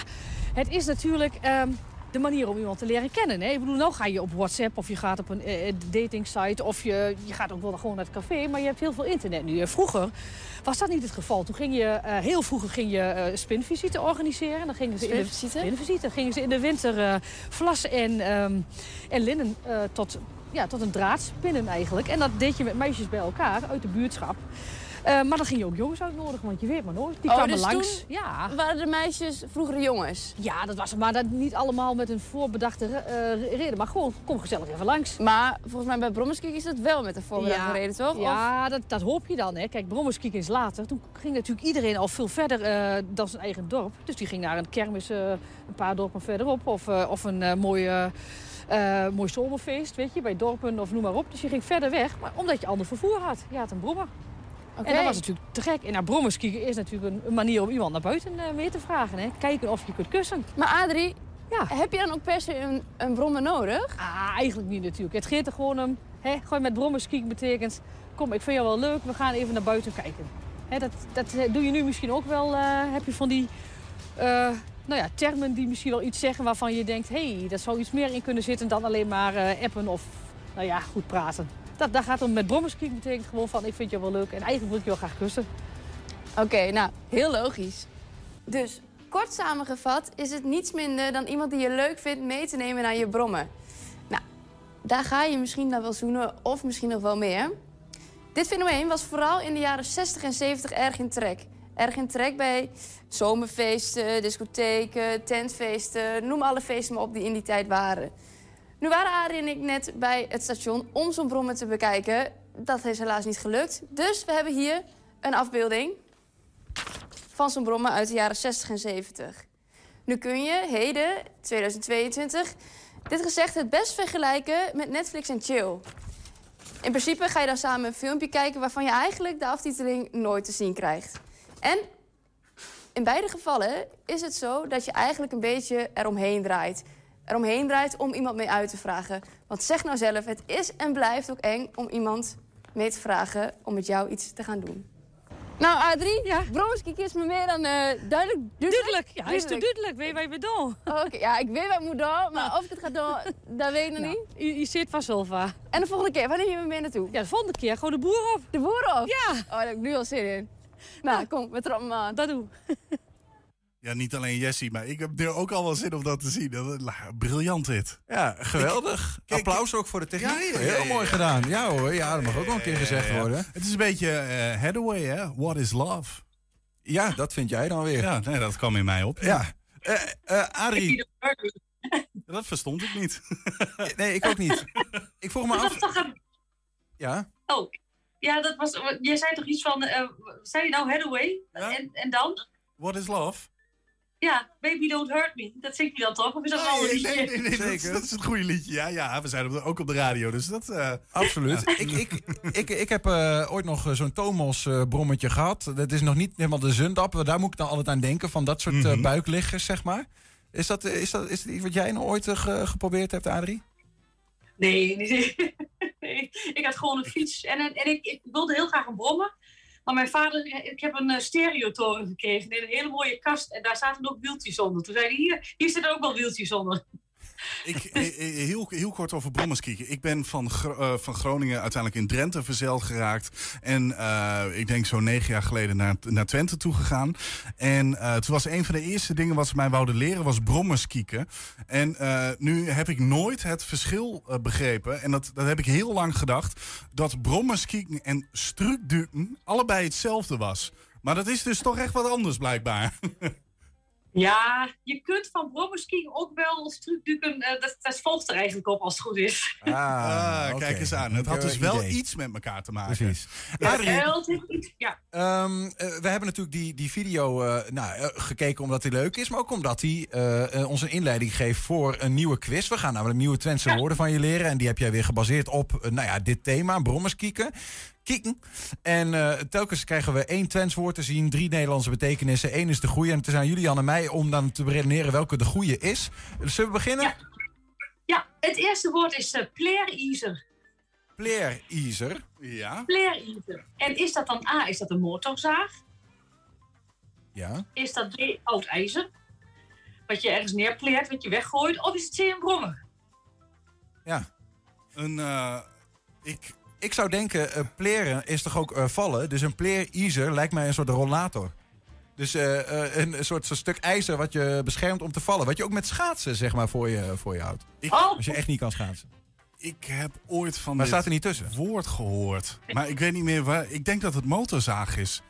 Speaker 11: Het is natuurlijk ehm, de manier om iemand te leren kennen. Hè? Ik bedoel, nou ga je op WhatsApp of je gaat op een eh, datingsite of je, je gaat ook wel gewoon naar het café, maar je hebt heel veel internet nu. Eh, Vroeger was dat niet het geval. Toen ging je, eh, heel vroeger ging je eh spinvisite organiseren. Dan gingen ze in de
Speaker 13: Spinvisite?
Speaker 11: spinvisite. Gingen ze in de winter eh vlas en, ehm, en linnen eh, tot, ja, tot een draad spinnen eigenlijk. En dat deed je met meisjes bij elkaar uit de buurtschap. Eh, maar dan ging je ook jongens uitnodigen, want je weet maar nooit. Die
Speaker 13: Oh,
Speaker 11: kwamen
Speaker 13: dus
Speaker 11: langs.
Speaker 13: toen
Speaker 11: Ja.
Speaker 13: Waren de meisjes vroeger jongens?
Speaker 11: Ja, dat was het. Maar dat niet allemaal met een voorbedachte eh, reden. Maar gewoon, kom gezellig even langs.
Speaker 13: Maar volgens mij bij brommerskiek is dat wel met een voorbedachte
Speaker 11: Ja.
Speaker 13: reden, toch? Of-
Speaker 11: Ja, dat, dat hoop je dan. Hè. Kijk, Brommerskiek is later. Toen ging natuurlijk iedereen al veel verder eh, dan zijn eigen dorp. Dus die ging naar een kermis een paar dorpen verderop. Of, of een mooi, eh, mooi zomerfeest, weet je, bij dorpen of noem maar op. Dus je ging verder weg, maar omdat je ander vervoer had. Je had een brommer. En dat was natuurlijk te gek. En naar brommerskieken is natuurlijk een, manier om iemand naar buiten eh, mee te vragen. Hè. Kijken of je kunt kussen.
Speaker 13: Maar Adrie,
Speaker 11: Ja.
Speaker 13: heb je dan ook per se een, een brommer nodig?
Speaker 11: Ah, eigenlijk niet natuurlijk. Het gaat er gewoon om. Hè, gewoon met brommerskiek betekent... Kom, ik vind jou wel leuk, we gaan even naar buiten kijken. Hè, dat, dat eh, doe je nu misschien ook wel. eh, heb je van die eh, nou ja, termen die misschien wel iets zeggen waarvan je denkt... hé, hey, daar zou iets meer in kunnen zitten dan alleen maar eh, appen of nou ja, goed praten. Dat, daar gaat om met brommerskiek betekent gewoon van... ik vind jou wel leuk en eigenlijk wil ik je wel graag kussen.
Speaker 13: Oké, nou, heel logisch. Dus, kort samengevat is het niets minder dan iemand die je leuk vindt mee te nemen naar je brommen. Nou, daar ga je misschien dan wel zoenen of misschien nog wel meer. Dit fenomeen was vooral in de jaren 60 en 70 erg in trek. Erg in trek bij zomerfeesten, discotheken, tentfeesten, noem alle feesten maar op die in die tijd waren. Nu waren Arie en ik net bij het station om zo'n brommer te bekijken. Dat is helaas niet gelukt. Dus we hebben hier een afbeelding van zo'n brommer uit de jaren 60 en 70. Nu kun je, heden, 2022, dit gezegd het best vergelijken met Netflix en Chill. In principe ga je dan samen een filmpje kijken waarvan je eigenlijk de aftiteling nooit te zien krijgt. En in beide gevallen is het zo dat je eigenlijk een beetje eromheen draait. Eromheen draait om iemand mee uit te vragen. Want zeg nou zelf, het is en blijft ook eng om iemand mee te vragen om met jou iets te gaan doen. Nou, Adrie, ja. Brommerskiek is me meer dan eh, duidelijk.
Speaker 11: Duidelijk, ja, hij is te duidelijk. Weet je wat je bedoelt?
Speaker 13: Oh, Oké, ja, ik weet wat ik moet doen, maar of ik het ga doen, dat weet ik nog niet.
Speaker 11: Je, je zit van Zulva.
Speaker 13: En de volgende keer, wanneer neem je me mee naartoe?
Speaker 11: Ja, de volgende keer gewoon de boer op.
Speaker 13: De boer op?
Speaker 11: Ja.
Speaker 13: Oh, daar heb ik nu al zin in. Nou, kom, we trappen aan.
Speaker 11: Dat doe.
Speaker 3: Ja, niet alleen Jessie, maar ik heb nu ook al wel zin om dat te zien. Dat- la- Briljant dit.
Speaker 2: Ja, geweldig. Applaus ook voor de techniek.
Speaker 3: Ja, ja, ja,
Speaker 2: Heel
Speaker 3: ja,
Speaker 2: mooi
Speaker 3: ja.
Speaker 2: gedaan. Ja hoor, ja, dat mag ook wel een keer gezegd
Speaker 3: Ja, ja.
Speaker 2: worden.
Speaker 3: Het is een beetje Hathaway, hè? What is love?
Speaker 2: Ja, dat vind jij dan weer.
Speaker 3: Ja, nee, dat kwam in mij op.
Speaker 2: Ja. Eh eh, Adrie.
Speaker 3: Dat verstond ik niet.
Speaker 2: Nee, ik ook niet. Ik vroeg me af.
Speaker 12: was toch een...
Speaker 2: Ja.
Speaker 12: Oh, ja, dat was... Jij zei toch iets van... eh, zei je nou Hathaway? En, en dan?
Speaker 3: What is love?
Speaker 12: Ja, Baby Don't Hurt Me. Dat zingt hij dan toch? Of is dat wel een
Speaker 3: Nee,
Speaker 12: liedje?
Speaker 3: nee, nee, nee, dat, is, dat is het goede liedje. Ja, ja, we zijn op de- ook op de radio, dus dat... eh,
Speaker 2: Absoluut. Ik, ik, ik, ik heb eh, ooit nog eh, zo'n Thomas eh, brommetje gehad. Dat is nog niet helemaal de zundap. Daar moet ik dan altijd aan denken, van dat soort
Speaker 3: Mhm.
Speaker 2: buikliggers, zeg maar. Is dat, is, dat, is dat iets wat jij nog ooit ge- geprobeerd hebt, Adrie?
Speaker 12: Nee, nee, nee. Ik had gewoon een fiets. En, en ik, ik wilde heel graag een brommen. Maar mijn vader, ik heb een eh, stereotoren gekregen in een hele mooie kast. En daar zaten ook wieltjes onder. Toen zei hij, hier, hier zitten ook wel wieltjes onder.
Speaker 3: Ik, eh, eh, heel, heel kort over Brommerskieken. Ik ben van, eh, van Groningen uiteindelijk in Drenthe verzeild geraakt. En ik denk zo'n negen jaar geleden naar, naar Twente toegegaan. En eh, toen was een van de eerste dingen wat ze mij wouden leren, was Brommerskieken. En nu heb ik nooit het verschil begrepen. En dat, dat heb ik heel lang gedacht. Dat Brommerskieken en Strukduken allebei hetzelfde was. Maar dat is dus toch echt wat anders blijkbaar.
Speaker 12: Ja, je kunt van brommerskiën ook wel strucduken. eh dat, dat volgt er eigenlijk op als het goed is.
Speaker 3: Ah,
Speaker 2: oké.
Speaker 3: kijk eens aan. Het had dus wel
Speaker 2: idee.
Speaker 3: iets met elkaar te maken.
Speaker 2: Precies.
Speaker 12: Ja,
Speaker 2: Adrie,
Speaker 12: eh.
Speaker 2: Ehm, eh, we hebben natuurlijk die, die video eh, nou, gekeken omdat hij leuk is, maar ook omdat hij ons een inleiding geeft voor een nieuwe quiz. We gaan namelijk nieuwe Twentse woorden van je leren en die heb jij weer gebaseerd op nou ja, dit thema, brommerskieken. Kieken. En eh, telkens krijgen we één Twents woord te zien, drie Nederlandse betekenissen. Eén is de goede en het is aan jullie, Jan en mij, om dan te beredeneren welke de goede is. Zullen we beginnen?
Speaker 12: ja, het eerste woord is uh, pleereizer.
Speaker 2: Pleereizer.
Speaker 3: Ja.
Speaker 12: Pleereizer. En is dat dan A, is dat een motorzaag?
Speaker 2: Ja.
Speaker 12: Is dat B, oud ijzer? Wat je ergens neerpleert, wat je weggooit? Of is het C, een brommer?
Speaker 2: Ja.
Speaker 3: Een, eh, ik,
Speaker 2: Ik zou denken, eh pleren is toch ook eh, vallen? Dus een pleereizer lijkt mij een soort rollator. Dus eh, eh, een, soort zo'n stuk ijzer wat je beschermt om te vallen. Wat je ook met schaatsen zeg maar voor je, voor je houdt.
Speaker 3: Ik,
Speaker 2: Als je echt niet kan schaatsen.
Speaker 3: ik heb ooit van
Speaker 2: Maar
Speaker 3: dit
Speaker 2: staat er niet tussen?
Speaker 3: woord gehoord. Maar ik weet niet meer waar. Ik denk dat het motorzaag is.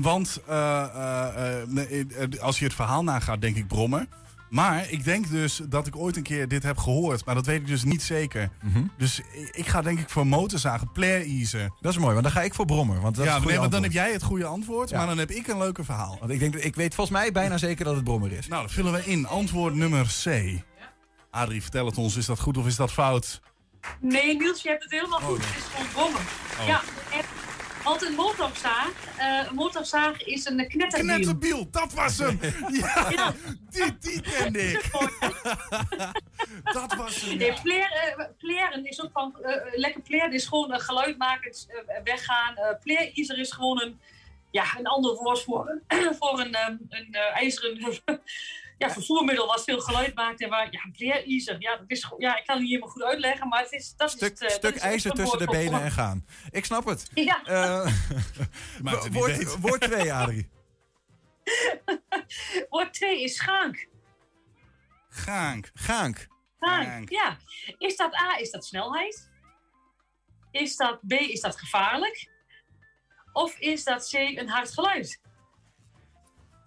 Speaker 3: Want eh, eh, eh, eh, als je het verhaal nagaat, denk ik brommer. Maar ik denk dus dat ik ooit een keer dit heb gehoord. Maar dat weet ik dus niet zeker.
Speaker 2: Mhm.
Speaker 3: Dus ik, ga denk ik voor motorzagen. Pleereizer.
Speaker 2: Dat is mooi, want dan ga ik voor brommer. Want dat is
Speaker 3: Ja, nee, dan heb jij het goede antwoord.
Speaker 2: Ja.
Speaker 3: Maar dan heb ik een leuke verhaal.
Speaker 2: Want ik, denk, ik weet volgens mij bijna zeker dat het brommer is.
Speaker 3: Nou, dat vullen we in. Antwoord nummer C. Adrie, vertel het ons. Is dat goed of is dat fout?
Speaker 12: Nee, Niels, je hebt het helemaal goed. Het is gewoon brommer.
Speaker 3: Oh.
Speaker 12: Ja, en, want een motorzaag, eh, een motorzaag is een knetterbiel.
Speaker 3: Knetterbiel, dat was hem! Ja,
Speaker 12: Ja.
Speaker 3: die, die kende ik. dat was hem.
Speaker 12: Nee, eh, pleren is ook van eh, lekker pleren is gewoon een geluid maken, weggaan. Pleereizer is gewoon een, ja, een ander woord voor, voor een, ehm, een ijzeren ja, vervoermiddel wat veel geluid maakt. En waar, ja, pleereizer, ja, dat is, gewoon- ja, ik kan het niet helemaal goed uitleggen, maar het is, dat
Speaker 2: Stuk,
Speaker 12: is het, eh,
Speaker 2: stuk
Speaker 12: dat is
Speaker 2: ijzer tussen de benen en gaan. Ik snap het.
Speaker 12: Ja.
Speaker 2: Eh,
Speaker 3: Maakt het niet
Speaker 2: woord, woord 2, Adrie.
Speaker 12: Woord 2 is schaank.
Speaker 3: Gaank.
Speaker 2: Gaank.
Speaker 12: Schaank,
Speaker 3: Schaank.
Speaker 12: ja. Is dat A, is dat snelheid? Is dat B, is dat gevaarlijk? Of is dat C, een hard geluid?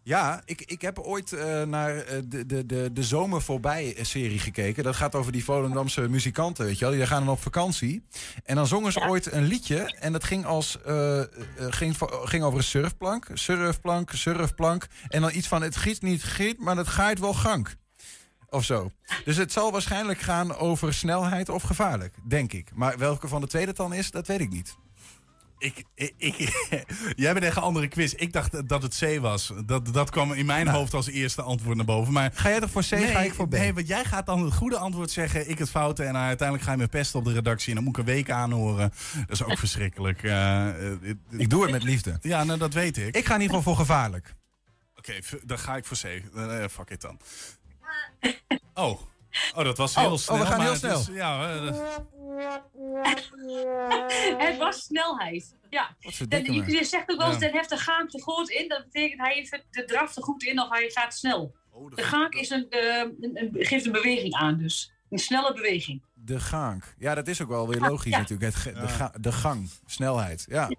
Speaker 2: Ja, ik, ik heb ooit eh, naar eh, de, de, de, de Zomer Voorbij serie gekeken. Dat gaat over die Volendamse muzikanten, weet je wel. Die gaan dan op vakantie. En dan zongen ze ooit een liedje. En dat ging, als, eh, eh, ging, ging over een surfplank. Surfplank, surfplank. En dan iets van, het giet niet giet, maar het gaat wel gank. Of zo. Dus het zal waarschijnlijk gaan over snelheid of gevaarlijk, denk ik. Maar welke van de tweede dan is, dat weet ik niet.
Speaker 3: Ik, ik, ik- jij bent echt een andere quiz. Ik dacht dat het C was. Dat, dat kwam in mijn hoofd als eerste antwoord naar boven. Maar
Speaker 2: Ga jij toch voor C,
Speaker 3: nee,
Speaker 2: ga ik voor B?
Speaker 3: Nee, want jij gaat dan het goede antwoord zeggen, ik het foute. En uiteindelijk ga je me pesten op de redactie. En dan moet ik een week aanhoren. Dat is ook verschrikkelijk. Eh, eh,
Speaker 2: Ik doe het met liefde.
Speaker 3: ja, nou, dat weet ik.
Speaker 2: Ik ga in ieder geval voor gevaarlijk.
Speaker 3: Oké, dan ga ik voor C. Eh, fuck it dan. Oh. Oh, dat was
Speaker 2: Oh,
Speaker 3: heel
Speaker 2: oh,
Speaker 3: snel.
Speaker 2: we gaan
Speaker 3: maar
Speaker 2: heel
Speaker 3: het
Speaker 2: snel.
Speaker 3: is- ja, eh,
Speaker 12: Het was snelheid. Ja. En je, je zegt ook wel eens,
Speaker 3: Ja.
Speaker 12: de heftige gaak te goed in. Dat betekent hij heeft de draf er goed in of hij gaat snel.
Speaker 3: oh,
Speaker 12: De gaak is een, eh, een, een- geeft een beweging aan dus. Een snelle beweging.
Speaker 2: De gang. Ja, dat is ook wel weer logisch
Speaker 12: ja.
Speaker 2: natuurlijk. Het de, ga- de gang, snelheid. Ja,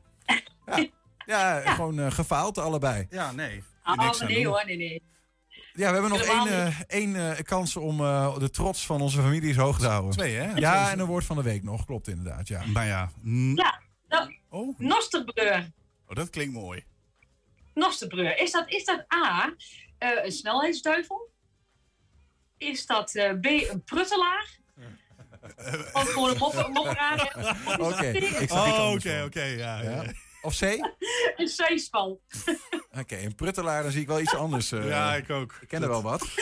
Speaker 2: ja. ja, gewoon eh, gefaald allebei.
Speaker 3: Ja, nee.
Speaker 12: Ah,
Speaker 3: aan
Speaker 12: nee
Speaker 3: doen.
Speaker 12: hoor, nee, nee.
Speaker 2: Ja, we hebben nog één, eh, één eh, kans om eh, de trots van onze families hoog te houden.
Speaker 3: Twee, hè?
Speaker 2: Ja, en een woord van de week nog. Klopt inderdaad, ja.
Speaker 3: Maar ja.
Speaker 12: Ja, nou,
Speaker 3: Oh,
Speaker 12: Nosterbreur.
Speaker 3: oh, dat klinkt mooi.
Speaker 12: Nosterbreur. Is dat, is dat A, eh, een snelheidsduivel? Is dat eh, B, een pruttelaar? Of gewoon een mopper- mopperaar?
Speaker 2: Oké, ik
Speaker 3: Oh, oké, oké. ja,
Speaker 2: Ja. Of C? Oké,
Speaker 12: een zijspan?
Speaker 2: een pruttelaar, dan zie ik wel iets anders. eh.
Speaker 3: Ja, ik ook.
Speaker 2: ik ken er wel wat.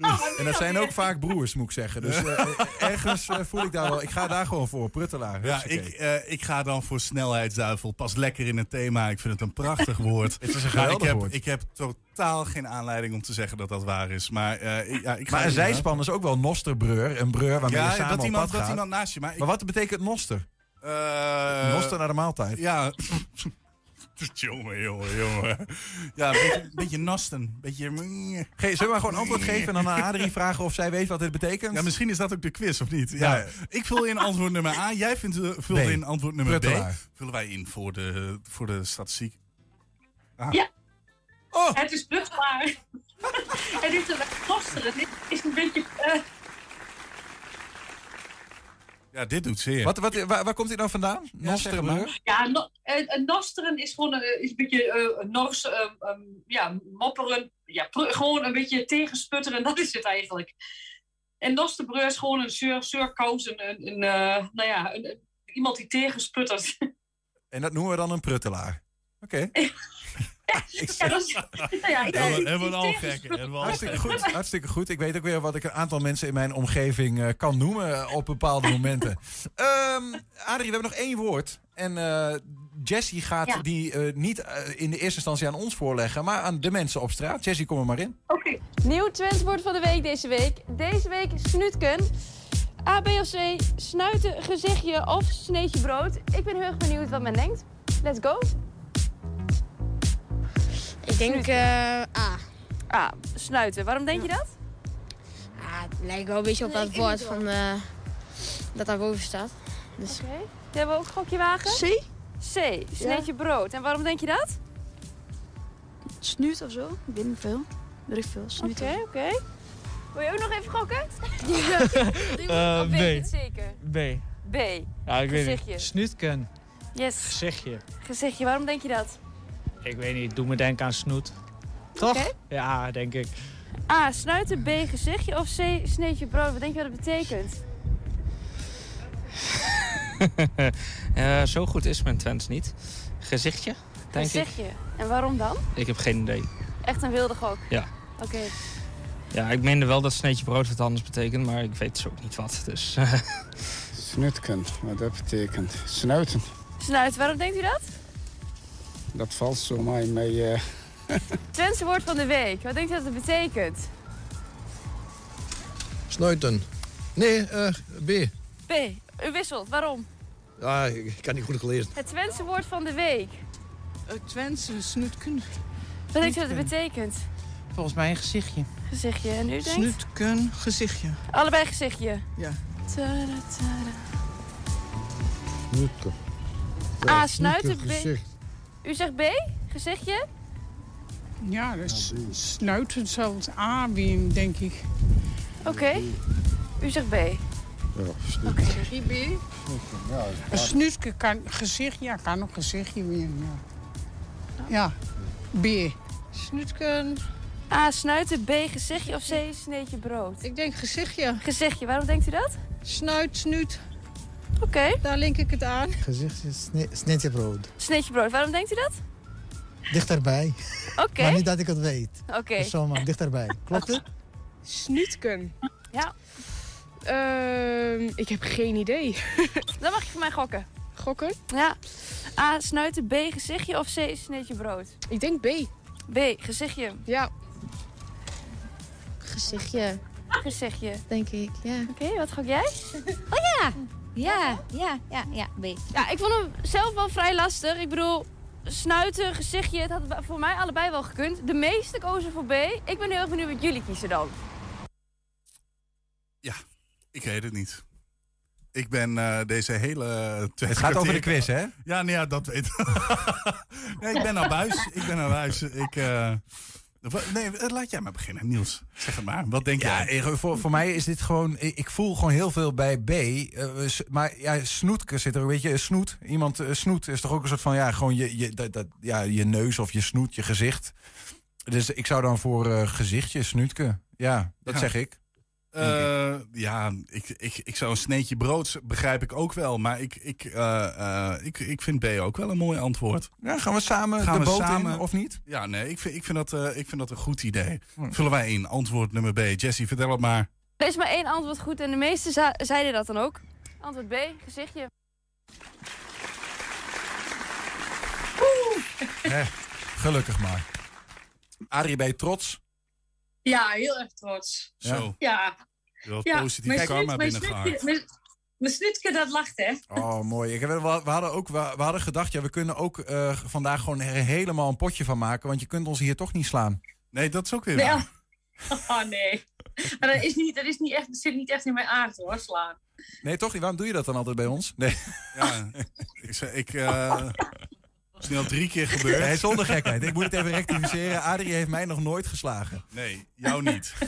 Speaker 12: Oh,
Speaker 2: En dat zijn ook vaak broers, moet ik zeggen. Dus eh, eh, ergens voel ik daar wel... Ik ga daar gewoon voor, pruttelaar.
Speaker 3: Ja, ik, eh, ik ga dan voor snelheidsduivel. Pas lekker in het thema. Ik vind het een prachtig woord.
Speaker 2: Het is een geweldig
Speaker 3: ik heb,
Speaker 2: woord.
Speaker 3: ik heb totaal geen aanleiding om te zeggen dat dat waar is. Maar, eh, ik, ja, ik ga
Speaker 2: Maar een zijspan is ook wel nosterbreur. Een breur waarmee je samen
Speaker 3: dat
Speaker 2: op
Speaker 3: iemand,
Speaker 2: pad
Speaker 3: dat
Speaker 2: gaat.
Speaker 3: iemand naast je. Maar, ik,
Speaker 2: Maar wat betekent noster?
Speaker 3: Eh,
Speaker 2: noster naar de maaltijd.
Speaker 3: Ja. jongen, jongen, jongen. Ja, een beetje, nasten. Een beetje...
Speaker 2: Ge zullen we maar gewoon antwoord geven en dan aan Adrie vragen of zij weet wat dit betekent?
Speaker 3: Ja, misschien is dat ook de quiz, of niet? Ja.
Speaker 2: Ja.
Speaker 3: Ik vul in antwoord nummer A. Jij vindt, eh, vult
Speaker 2: B.
Speaker 3: in antwoord nummer B. Vullen wij in voor de, voor de statistiek. Ah.
Speaker 12: Ja.
Speaker 3: Oh,
Speaker 12: Het is vruchtbaar. Het is een nosteren. Dit is een beetje... eh,
Speaker 3: ja, dit doet zeer.
Speaker 2: Wat, wat, waar, waar komt dit nou vandaan?
Speaker 3: zeg het maar.
Speaker 2: Nosterbreur?
Speaker 12: Ja, no, een, een nosteren is gewoon een, is een beetje eh, een nors, eh, ehm, ja, mopperen. Ja, pr- gewoon een beetje tegensputteren, dat is het eigenlijk. En nosterbreur is gewoon een sur, surkous, een, een, een, eh, nou ja, een, iemand die tegensputtert.
Speaker 2: En dat noemen we dan een pruttelaar. Oké. Ik
Speaker 12: ja, dat is, nou ja,
Speaker 3: Hebben we- hebben al gekken,
Speaker 2: Hartstikke goed, hartstikke goed. Ik weet ook weer wat ik een aantal mensen in mijn omgeving eh, kan noemen op bepaalde momenten. Ehm Adrie, we hebben nog één woord. En eh Jessie gaat
Speaker 12: Ja.
Speaker 2: die eh, niet in de eerste instantie aan ons voorleggen, maar aan de mensen op straat. Jessie, kom er maar in.
Speaker 12: Oké,
Speaker 13: Nieuw trendwoord van de week deze week. Deze week snoetken. A, B of C, snuiten, gezichtje of sneetje brood. Ik ben heel erg benieuwd wat men denkt. Let's go.
Speaker 9: Ik denk eh A.
Speaker 13: A, snuiten. Waarom denk je dat?
Speaker 9: Ah, het lijkt wel een beetje op dat woord van, eh, dat daarboven staat. Dus
Speaker 13: Oké. Hebben we ook een gokje wagen?
Speaker 14: C?
Speaker 13: C, sneetje brood. En waarom denk je dat?
Speaker 14: Snuut of zo? Ik weet niet veel. Weet ik veel.
Speaker 13: Oké,
Speaker 14: Snuut.
Speaker 13: oké. Wil je ook nog even gokken?
Speaker 15: Eh,
Speaker 13: of weet je
Speaker 15: B.
Speaker 13: het zeker?
Speaker 15: B.
Speaker 13: B,
Speaker 15: Ja, ik weet
Speaker 13: Gezichtje.
Speaker 15: niet. Snoetken.
Speaker 13: yes.
Speaker 15: Gezichtje.
Speaker 13: Gezichtje, waarom denk je dat?
Speaker 15: Ik weet niet, doe me denken aan snoet. Toch? Ja, denk ik.
Speaker 13: A, snuiten. B, gezichtje. Of C, sneetje brood. Wat denk je wat het betekent?
Speaker 16: Eh, zo goed is mijn Twents niet. Gezichtje, denk ik.
Speaker 13: gezichtje. En waarom dan?
Speaker 16: Ik heb geen idee.
Speaker 13: Echt een wilde gok.
Speaker 16: Ja.
Speaker 13: Oké.
Speaker 16: Ja, ik meende wel dat sneetje brood wat anders betekent, maar ik weet dus ook niet wat. Dus, eh,
Speaker 17: Snutken, wat dat betekent. Snuiten,
Speaker 13: Snuiten, waarom denkt u dat?
Speaker 17: Dat valt zo mij mee. eh,
Speaker 13: Twentse woord van de week. Wat denkt u dat het betekent?
Speaker 18: Snuiten. Nee, eh, B.
Speaker 13: B, u wisselt. Waarom?
Speaker 18: Ja, ik ik kan niet goed gelezen.
Speaker 13: Het Twentse woord van de week.
Speaker 14: Het Twentse snoetken.
Speaker 13: Wat denkt u dat het betekent?
Speaker 14: Volgens mij een gezichtje.
Speaker 13: Gezichtje. En u denkt?
Speaker 14: Snoetken, gezichtje.
Speaker 13: Allebei gezichtje.
Speaker 14: Ja.
Speaker 13: Tada, tada.
Speaker 18: Snuitken.
Speaker 13: A, snuiten. B.
Speaker 18: gezicht.
Speaker 13: U zegt B? Gezichtje?
Speaker 19: Ja, dus snuiten zal het A weer, denk ik.
Speaker 13: Oké. U zegt B.
Speaker 17: Ja,
Speaker 13: Oké.
Speaker 14: Zeg je B?
Speaker 17: Ja,
Speaker 19: Een snuitje kan gezicht, ja, kan ook gezichtje weer. Ja, ja. B.
Speaker 14: Snoetken.
Speaker 13: A, snuiten. B, gezichtje. Of C, sneetje brood.
Speaker 14: Ik denk gezichtje.
Speaker 13: Gezichtje, waarom denkt u dat?
Speaker 14: Snuit, snuit.
Speaker 13: Oké.
Speaker 14: Daar link ik het aan.
Speaker 20: Gezichtje, sne sneetje brood.
Speaker 13: Sneetje brood, waarom denkt u dat?
Speaker 20: Dichterbij.
Speaker 13: Oké.
Speaker 20: Maar niet dat ik het weet.
Speaker 13: Oké.
Speaker 20: Zomaar, dichterbij. Klopt het?
Speaker 21: Snuitken.
Speaker 13: Ja.
Speaker 21: Ehm, ik heb geen idee.
Speaker 13: Dan mag je voor mij gokken.
Speaker 21: Gokken?
Speaker 13: Ja. A, snuiten. B, gezichtje. Of C, sneetje brood?
Speaker 21: Ik denk B.
Speaker 13: B, gezichtje.
Speaker 21: Ja.
Speaker 22: Gezichtje,
Speaker 13: Gezichtje.
Speaker 22: denk ik, ja.
Speaker 13: Oké, wat gok jij?
Speaker 22: Oh ja! Ja, ja, ja, ja, B.
Speaker 13: Ja, ik vond hem zelf wel vrij lastig. Ik bedoel, snuiten, gezichtje, het had voor mij allebei wel gekund. De meeste kozen voor B. Ik ben heel erg benieuwd wat jullie kiezen dan.
Speaker 3: Ja, ik weet het niet. Ik ben eh, deze hele...
Speaker 2: Het gaat over de quiz, hè?
Speaker 3: Ja, nee, ja dat weet ik. nee, ik ben naar buis. Ik ben naar buis. Ik, eh, nee, eh, laat jij maar beginnen, Niels. Zeg het maar. Wat denk
Speaker 2: Ja,
Speaker 3: jij?
Speaker 2: eh, voor, voor mij is dit gewoon. Ik voel gewoon heel veel bij B. eh, s- maar ja, snoetke zit er een beetje. Snoet. Iemand eh, snoet is toch ook een soort van. Ja, gewoon je, je, dat, dat, ja, je neus of je snoet, je gezicht. Dus ik zou dan voor eh, gezichtje, snoetke. Ja, dat
Speaker 3: Ja.
Speaker 2: zeg ik.
Speaker 3: Eh, ja, ik, ik, ik zou een sneetje brood begrijp ik ook wel. Maar ik, ik, eh, eh, ik, ik vind B ook wel een mooi antwoord.
Speaker 2: Ja, gaan we samen
Speaker 3: Gaan
Speaker 2: de
Speaker 3: we
Speaker 2: boot
Speaker 3: samen-
Speaker 2: in, of niet?
Speaker 3: Ja, nee, ik vind, ik vind, dat, eh, ik vind dat een goed idee.
Speaker 2: Hm.
Speaker 3: Vullen wij in. Antwoord nummer B. Jessie, vertel het maar.
Speaker 13: Er is maar één antwoord goed en de meesten zeiden dat dan ook. Antwoord B, gezichtje.
Speaker 2: Hè, gelukkig maar. Arie, ben je trots?
Speaker 12: Ja, heel erg trots.
Speaker 3: Zo.
Speaker 12: Ja.
Speaker 3: Wel
Speaker 12: ja.
Speaker 3: positief
Speaker 12: mijn
Speaker 3: karma binnengehaald.
Speaker 12: Mijn snuitje dat lacht, hè?
Speaker 2: Oh, mooi. Ik heb, we, we hadden ook, we, we hadden gedacht, ja, we kunnen ook eh, vandaag gewoon helemaal een potje van maken. Want je kunt ons hier toch niet slaan.
Speaker 3: Nee, dat is ook weer
Speaker 12: Nee, Oh nee. Maar dat, is niet, dat, is niet echt, dat zit niet echt in mijn aard hoor, slaan.
Speaker 2: Nee, toch? Waarom doe je dat dan altijd bij ons? Nee.
Speaker 3: Ja, ik, ik eh, is nu al drie keer gebeurd.
Speaker 2: Nee, zonder gekheid. Ik moet het even rectificeren. Adrie heeft mij nog nooit geslagen.
Speaker 3: Nee, jou niet.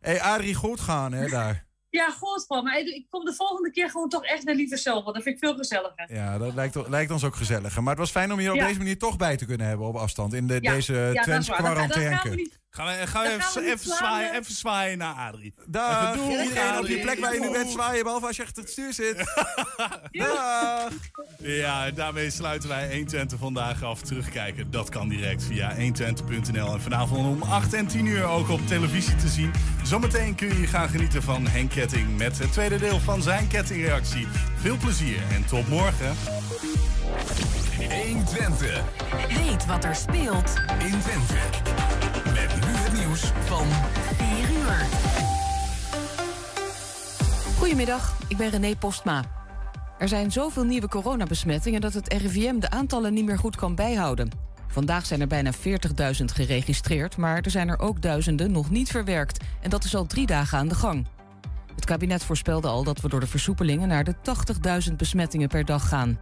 Speaker 2: hey, Adrie, goed gaan hè, daar.
Speaker 12: Ja, goed van. Maar ik, ik kom de volgende keer gewoon toch echt naar Lieve zelf. Want dat vind ik veel gezelliger.
Speaker 2: Ja, dat lijkt, lijkt ons ook gezelliger. Maar het was fijn om je op
Speaker 12: Ja.
Speaker 2: deze manier toch bij te kunnen hebben op afstand. In de,
Speaker 12: Ja,
Speaker 2: deze
Speaker 12: ja,
Speaker 2: Twents quarantaine.
Speaker 3: Gaan we, gaan we
Speaker 12: Dan gaan we
Speaker 3: even, even, zwaaien, even zwaaien naar Adrie.
Speaker 2: Dag.
Speaker 3: Even doen,
Speaker 2: Iedereen op je plek waar je nu bent zwaaien, behalve als je achter het stuur zit. Dag.
Speaker 3: Ja, daarmee sluiten wij 120 vandaag af. Terugkijken, dat kan direct via 120.nl. En vanavond om 8 en 10 uur ook op televisie te zien. Zometeen kun je gaan genieten van Henk Ketting met het tweede deel van zijn kettingreactie. Veel plezier en tot morgen.
Speaker 6: 120.
Speaker 5: Weet wat er speelt
Speaker 6: in Twente. Van
Speaker 5: 4 uur.
Speaker 23: Goedemiddag, ik ben René Postma. Er zijn zoveel nieuwe coronabesmettingen dat het RIVM de aantallen niet meer goed kan bijhouden. Vandaag zijn er bijna 40.000 geregistreerd, maar er zijn er ook duizenden nog niet verwerkt. En dat is al drie dagen aan de gang. Het kabinet voorspelde al dat we door de versoepelingen naar de 80.000 besmettingen per dag gaan.